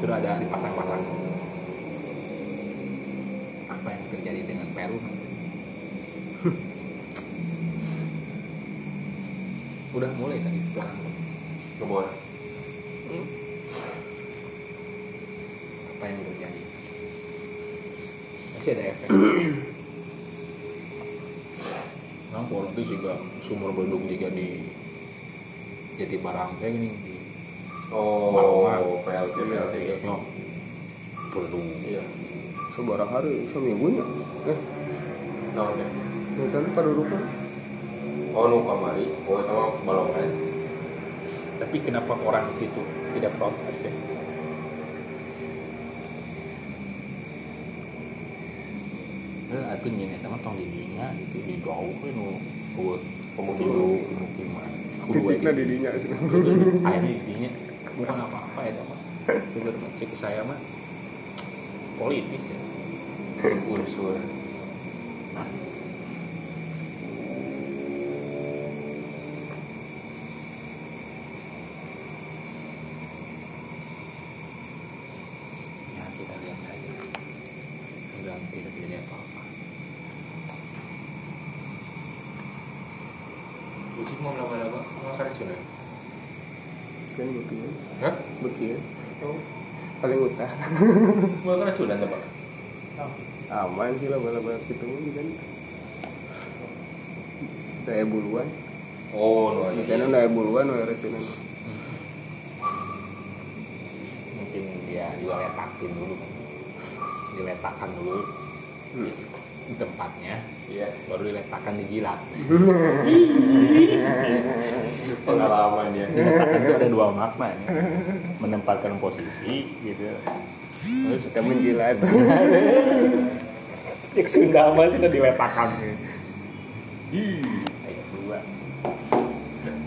Sudah ada dipasang-pasang apa yang terjadi dengan Peru. Udah mulai tadi berlangsung ngebor apa yang terjadi masih ada efek. Nah, Polong itu juga sumur beduk juga di Jati Barang kayak gini di oh. PLT PLT. No, Beduk. iya. Sebarang hari seminggunya eh. Nah oke. Itu pada rukun oh nu kamari oh sama balongan Tapi kenapa orang di situ tidak protes ya? Eh, aku nyini teman tong didinya itu di jauh kan nu buat pemukiman. pemukiman. titiknya didinya sih. Air didinya bukan apa-apa ya teman. Sebenarnya cek saya mah politis ya. Unsur Ya kita lihat saja. Mudah tidak terjadi apa-apa. mau lama-lama mau keracunan kan begitu. Hah? Begitu. Oh paling utah aman sih lah bala-bala gitu kan. Daya buluan. Oh no misalnya daya buluan daya racunan Mungkin dia juga letakin dulu. Kan. Diletakkan dulu di tempatnya. Iya. Baru diletakkan di jilat. Pengalaman ya diletakkan itu ada dua makna ya. menempatkan posisi gitu. Terus kita menjilat cek Sunda mah sudah diletakkan gitu. ayat dua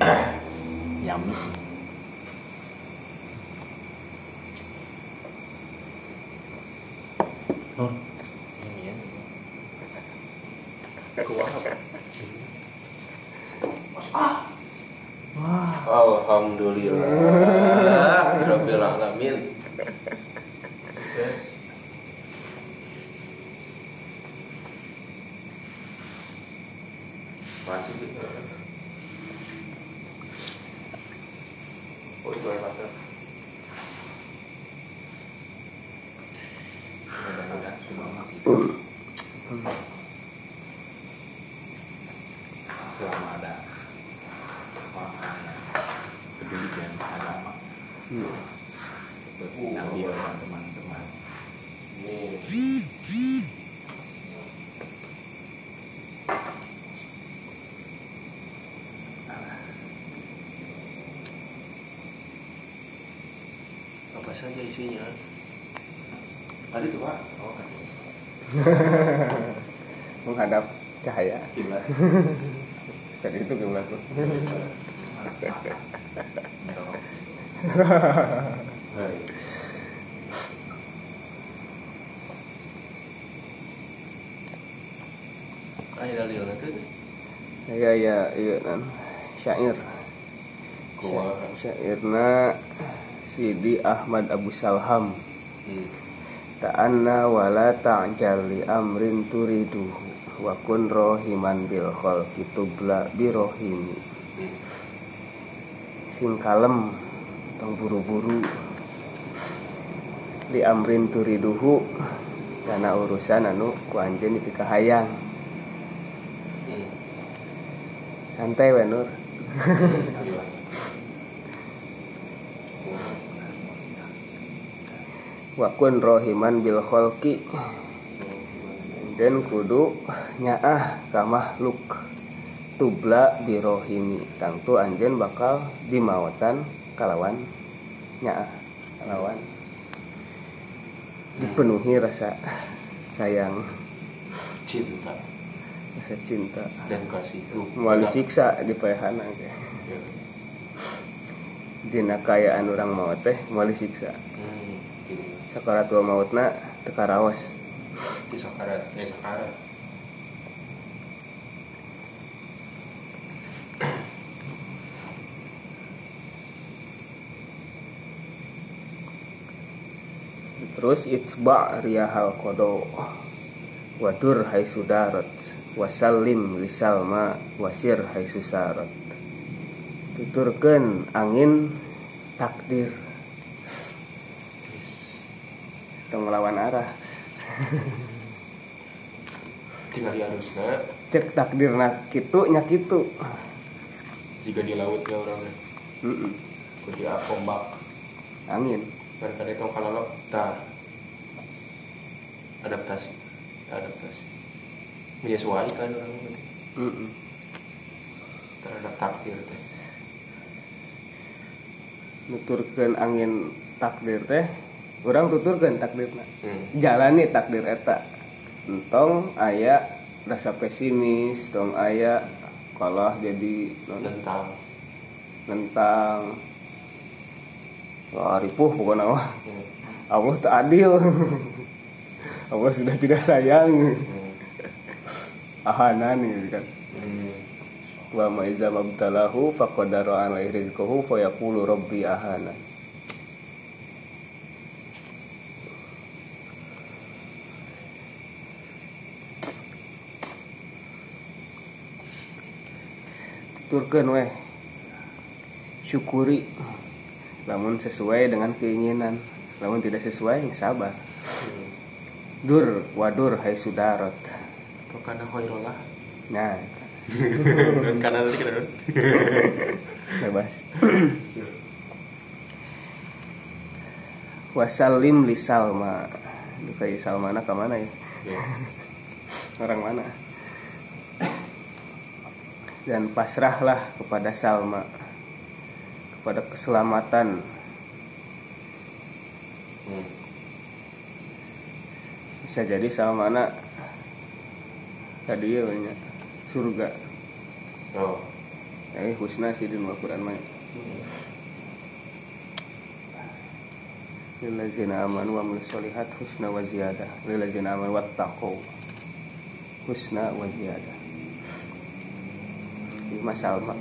nyami Nur ini ya Alhamdulillah Rabbil Alamin Sukses Masih gitu Oh itu yang mata mudah-mudahan semua mati selama ada orang yang peduli dengan agama seperti Nabil dan teman-teman Ini apa saja isinya Tadi tuh pak oh kan menghadap cahaya Kiblat tadi itu gimana tuh Hai ayo dalil nanti ya ya iya nan syair Kumaha. syairna Sidi Ahmad Abu Salham. Ta'anna wala ta'jal li amrin turiduhu wa kun rohiman bil khalqi tubla bi rohimi. Sing kalem tong buru-buru. Li amrin turiduhu karena urusan anu ku anjeun dipikahayang santai we Nur wakun rohiman bil kholki dan kudu nyaah ka makhluk. Kitubla birohimi tangtu anjen bakal dimawatan kalawan nyaah kalawan dipenuhi rasa sayang. Cinta. Rasa cinta. Dan kasih wali siksa di payahana teh Ya. dina kayaan orang maut teh siksa. Hmm, gitu. sakaratul mautna teka raos Di sakarat, sakarat. terus itba riyahal kodo wadur hai sudarat wasallim lisalma wasir hai susarat tuturkeun angin takdir tong ngelawan arah. Tinggal harusnya cek takdir nak kitu nya kitu. Jika di laut ya orangnya Mm-mm. kudu ombak. Angin. Dan karena itu kalau tar. Adaptasi. Adaptasi. Menyesuaikan orang berarti Mm-mm. terhadap takdir teh. Nuturkeun angin takdir teh orang tuturkeun takdirna. Hmm. jalani takdir eta. Entong aya rasa pesimis tong aya kalah jadi tentang tentang Wah, ripuh pokoknya mah hmm. Allah tak adil. Allah sudah tidak sayang. Hmm. ahanan gitu kan. Hmm. wa ma iza mabtalahu faqadara alaihi rizqahu fa yaqulu rabbi ahana tuturkeun weh. Syukuri. Namun sesuai dengan keinginan. Namun tidak sesuai sabar. Hmm. dur wadur hai sudarot. Rokana khairolah. Nah. Tadi kita bebas. Wasalim li salma. Dukai salmana ke mana ya? Orang mana dan pasrahlah kepada Salma kepada keselamatan. Hmm. bisa jadi Salmana tadi ya banyak surga. Oh. Ini husna sih di Al-Quran mah lillazina amanu wa amilus solihat husna wa ziyadah lillazina amanu wattaqu. Husna wa ziyadah Mas Salma.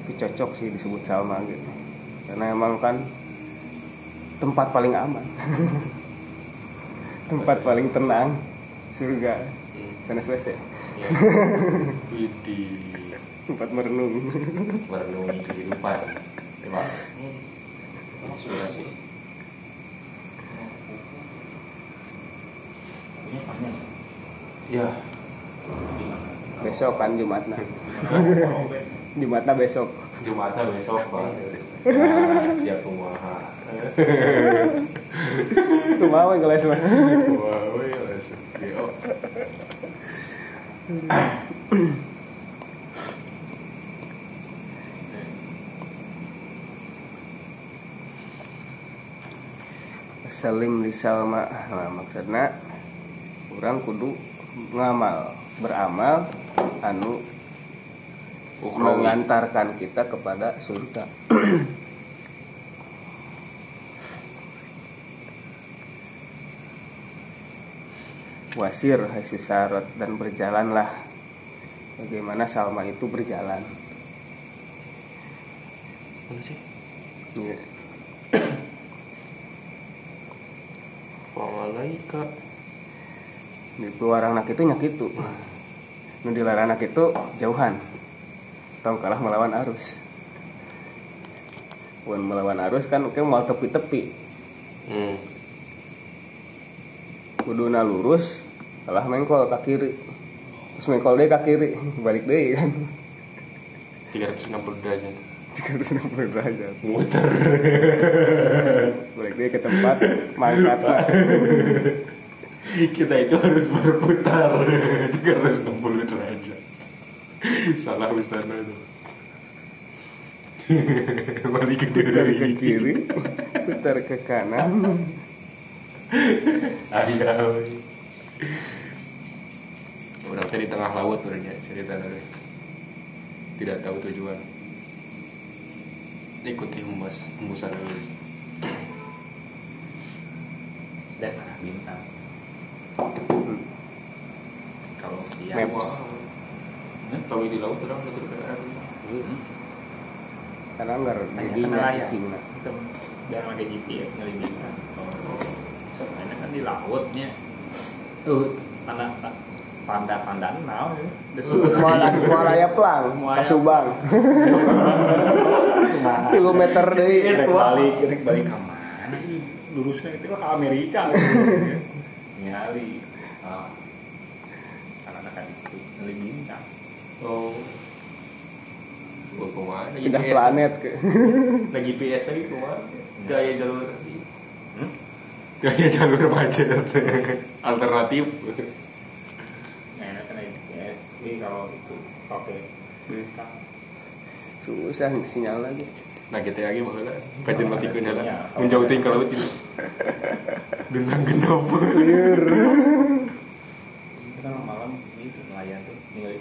Tapi cocok sih disebut Salma gitu. Karena emang kan tempat paling aman. Tempat paling tenang surga. Hmm. sana WC ya Widi tempat merenung. Merenungi kehidupan. Emang sudah sih. Ya besok kan Jumatna Jumatna besok. Jumatnya besok pak. Nah, siap kumaha itu mau ngeles mah langsung GO salim li salma. Nah, maksudnya orang kudu ngamal beramal anu mengantarkan kita kepada surga. Wasir hai sisarot dan berjalanlah. Bagaimana Salma itu berjalan? Sih? Iya. Walaika di keluar anak itu nyak itu dilarang anak itu jauhan. Tong kalah melawan arus. Wan melawan arus kan oke mau tepi-tepi. Hmm. kuduna lurus kalah mengkol ke kiri. Terus mengkol deh ke kiri balik deh kan. 360 derajat. 360 derajat. Muter. Balik deh ke tempat mangkat kita itu harus berputar. 360 salah ustaznya itu. Balik ke putar ke kiri putar ke kanan. Ada Orang teh di tengah laut berarti cerita dari tidak tahu tujuan. Ikuti hembus hembusan dulu. dan arah bintang. Kalau dia Maps. Tahu di laut orang udah terkena air. karena jangan pakai GPS nyari oh sebenarnya kan di lautnya tuh mana panda pandaan naon ya. Muara Muara Plang, Pasubang. Kilometer deui. Rek balik rek balik ke mana ih? lurusnya itu ke Amerika. Nyari ah. Karena kan itu nyari bintang Oh. Gua ke mana? Pindah GPS? planet ke. Nah GPS lagi ke mana? Gaya jalur tadi. Hmm? Gaya jalur macet. Alternatif. nah enak kan GPS ini kalau itu pakai bintang Susah nih sinyal lagi. Nah kita lagi bahwa kajian mati ke Iya. dalam menjauhin ke laut ini. Bintang genap. itu kan malam itu nelayan tuh nilai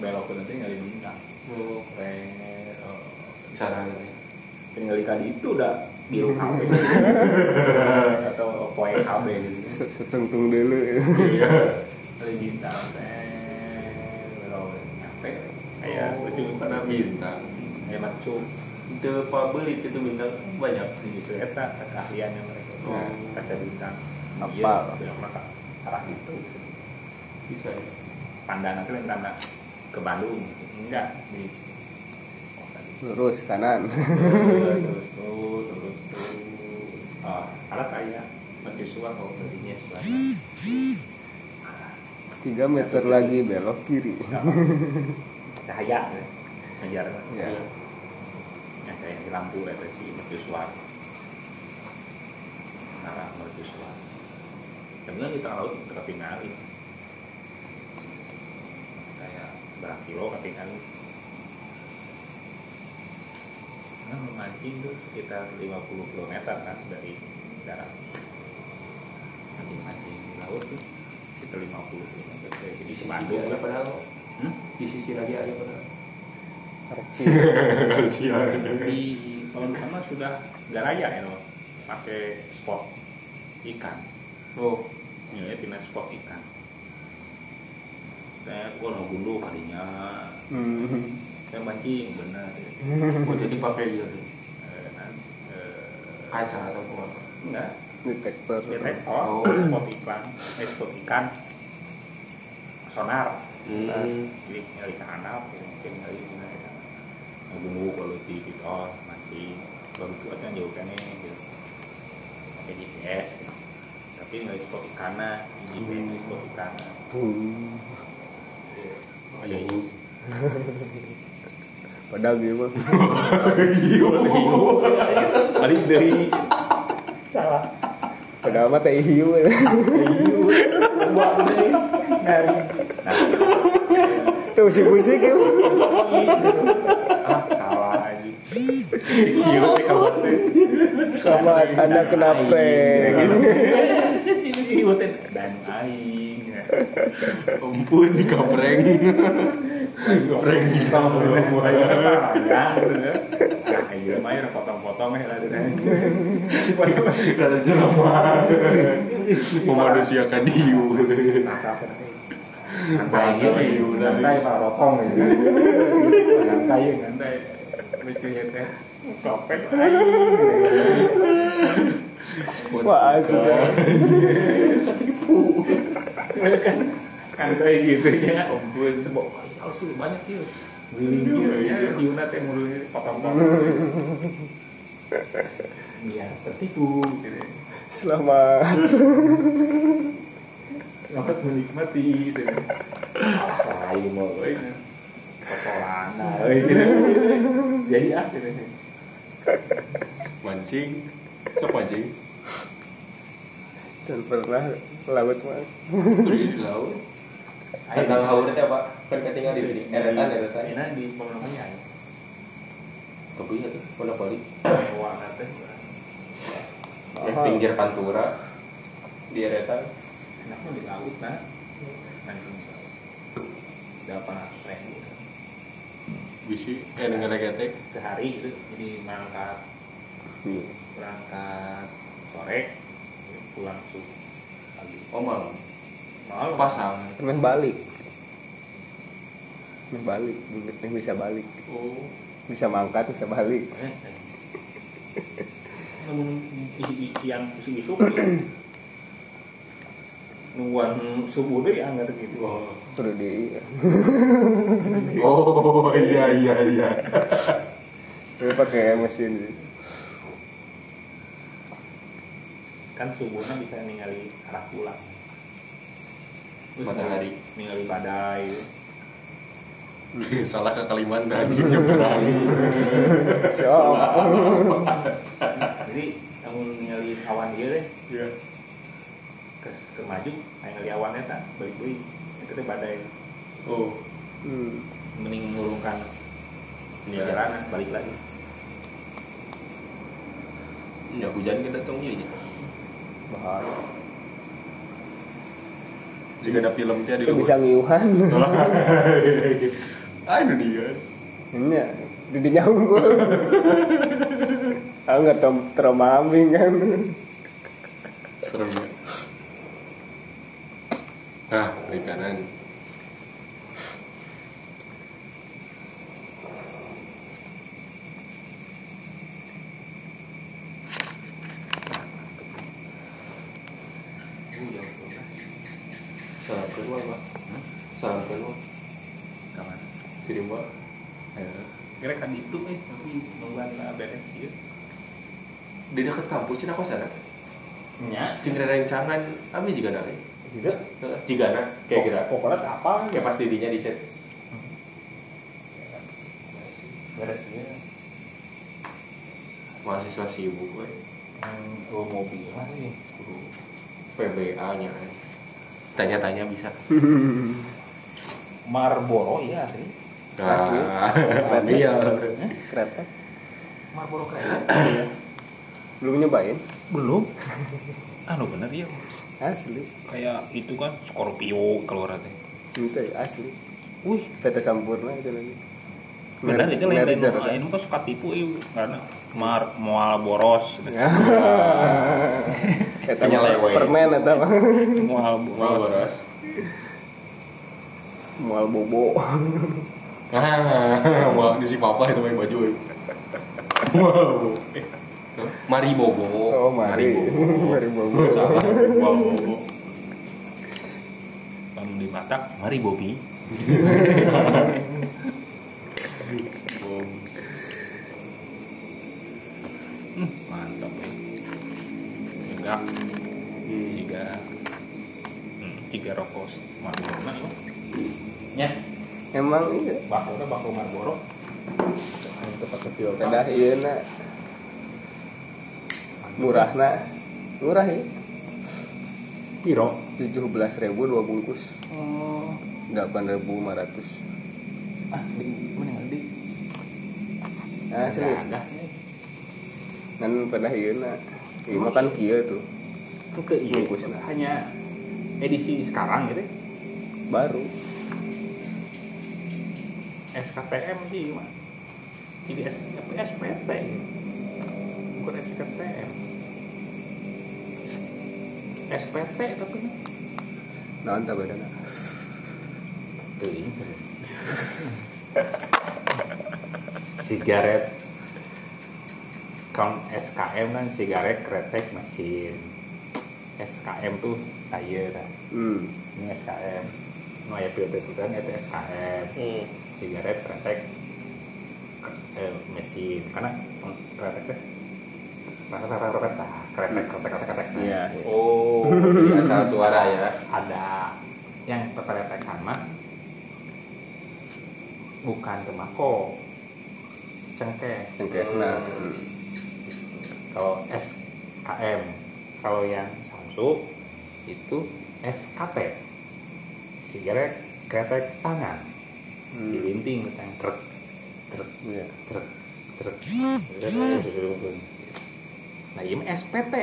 belok ke nanti nilai bintang Oh, oh, cara ini. tinggal kali itu udah biru KB atau poin KB gitu. Se- Setungtung dulu. nilai bintang teh belok nyampe. Kayak bintang. macu. Itu pabrik itu bintang banyak. gitu eta keahliannya mereka Oh. kaca bintang. Iya mereka arah itu Bisa ya. Pandangan itu tanda ke Bandung enggak di oh. Lurus kanan. terus terus terus terus ah alat kayak mercusuar kalau suara Tiga meter lagi belok kiri. cahaya ya. ngejar Ya. yang kayak di lampu itu si mercusuar arah mercusuar sebenarnya kita laut ketinggalan berapa kilo ketinggalan. Nah memancing tuh sekitar 50 km kan dari darat. Mancing-mancing di laut tuh sekitar 50 km jadi Di di sisi Bandung ada lah padahal. Hmm? Di sisi lagi ada padahal. Arci. di kalau di sana sudah nggak raya ya loh pakai spot ikan. Oh, ya tina spot ikan saya gua mau kalinya Hmm. saya mancing benar jadi pakai gitu. Nah, Kaca atau apa? enggak Detektor. detektor Oh. spot ikan eh spot ikan sonar Hmm. jadi nyari ke anak mungkin nyari ya mau dulu kalau di kita mancing baru itu aja jauh kan gitu pakai GPS gitu. tapi nyari spot ikannya di GPS nyari spot ikannya Hmm. Ya ini. Padahal gitu. balik dari salah Padahal mah teh hiu. buat dari Tuh si musik itu. ah salah aja iya teh teh Sama anda kenapa? Iya teh dan aing Ampun, kapreng. Kapreng di sama nah, iya mah ya potong-potong ya lah Ada jelema. Memanusiakan hiu. Nantai gitu ya, nantai pak rokong ya. Nantai ya, nantai. Lucunya teh. Wah asik. kan kan kayak gitu ya ampun sebab harus sudah banyak ya Giling dia ya potong-potong biar tertipu gitu Selamat. Selamat menikmati gitu. Mau. Kotorana. gitu. Jadi ah. Mancing. Sok mancing. Dan pernah laut mah. Di laut. Tentang haur itu apa? kan ketinggalan di sini eretan eretan Enak di pemenangnya ya. tapi ya tuh bolak balik Warna teh. di pinggir pantura di eretan Enaknya di laut nah. Delapan ratus ribu bisi eh dengan ketek sehari itu jadi berangkat Iya. berangkat sore pulang subuh pagi oh malam? Malam. Pasang Main balik. Main balik, bulletnya bisa balik. oh. Bisa mangkat, bisa balik. Namun isi isian isi isu nungguan subuh deh anggar gitu. Terus di oh iya iya iya. Terus pakai mesin sih. Kan subuhnya bisa ningali arah pulang Matahari. ningali badai salah ke Kalimantan nyebrang Siap. jadi namun ningali awan dia deh Iya. ke, ke maju ningali awannya tak balik balik itu teh badai oh Hmm. mending mengurungkan ini Ya. jalanan balik lagi ya hujan kita datangnya aja Bahaya. jika ada film dia di Itu bisa ngiuhan. ah itu dia Ini jadi gue. Aku nggak tahu terombang kan. serem ya ah perikanan salam kedua pak salam kedua ke mana kirim pak kira kan itu eh tapi nungguan lah beres ya di dekat kampus cina kosan nya. Jeung rencangan kami juga ada tidak. Jika ada kayak kira. pokoknya apa kayak pas didinya di chat. Beres ya mahasiswa sibuk we oh mobil lagi PBA nya tanya-tanya bisa Marlboro iya sih. Asli. Ah, iya. Kereta. Marlboro keren Belum nyobain? belum. Anu bener ya Asli. kayak itu kan Scorpio keluar teh Itu asli. wih. PT Sampurna itu lagi. bener itu lain lain kok suka tipu ieu karena mar moal boros Eta permen eta mah. moal boros Mual bobo. ah mau di si papa itu main baju. Wow Eh, mari bobo. Oh, mari. Mari bobo. salah wow bobo. Kamu di mata mari Hmm, mantap ya enggak tiga. Hmm, tiga rokok. Nah, ya. Emang iya. bakso bakso Marlboro Tempat kecil kedah iya na. Murah na. Murah ya. piro Tujuh belas ribu dua bungkus. oh Delapan ribu lima ratus. ah di mana di. Sedadah, ya. Kan pada iya na. Iya mah kan kia tuh. itu ke iya hanya edisi sekarang gitu Baru. SKTM sih mah jadi SPT bukan SKTM SPT tapi Naon tak beda na. tuh sigaret. Kan SKM kan sigaret kretek mesin. SKM tuh tayar Hmm. ini SKM no ya pilih itu kan itu SKM sigaret kretek eh, mesin. Karena kretek teh kretek kretek kretek kretek Iya. oh asal suara ya. Ada. Yang keteretekan mah bukan tembakau. Cengkeh. Cengkeh na. Hmm. kalau SKM kalau yang Samsu itu SKT sigaret kretek tangan dilinting teh truk truk Iya. truk truk. Nah ini SPT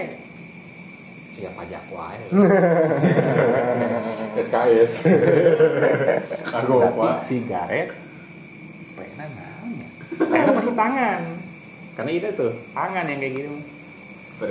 siapa pajak wae. SKS Aku apa? sigaret pena naon ya pena pakai tangan. Karena itu tuh tangan yang kayak gitu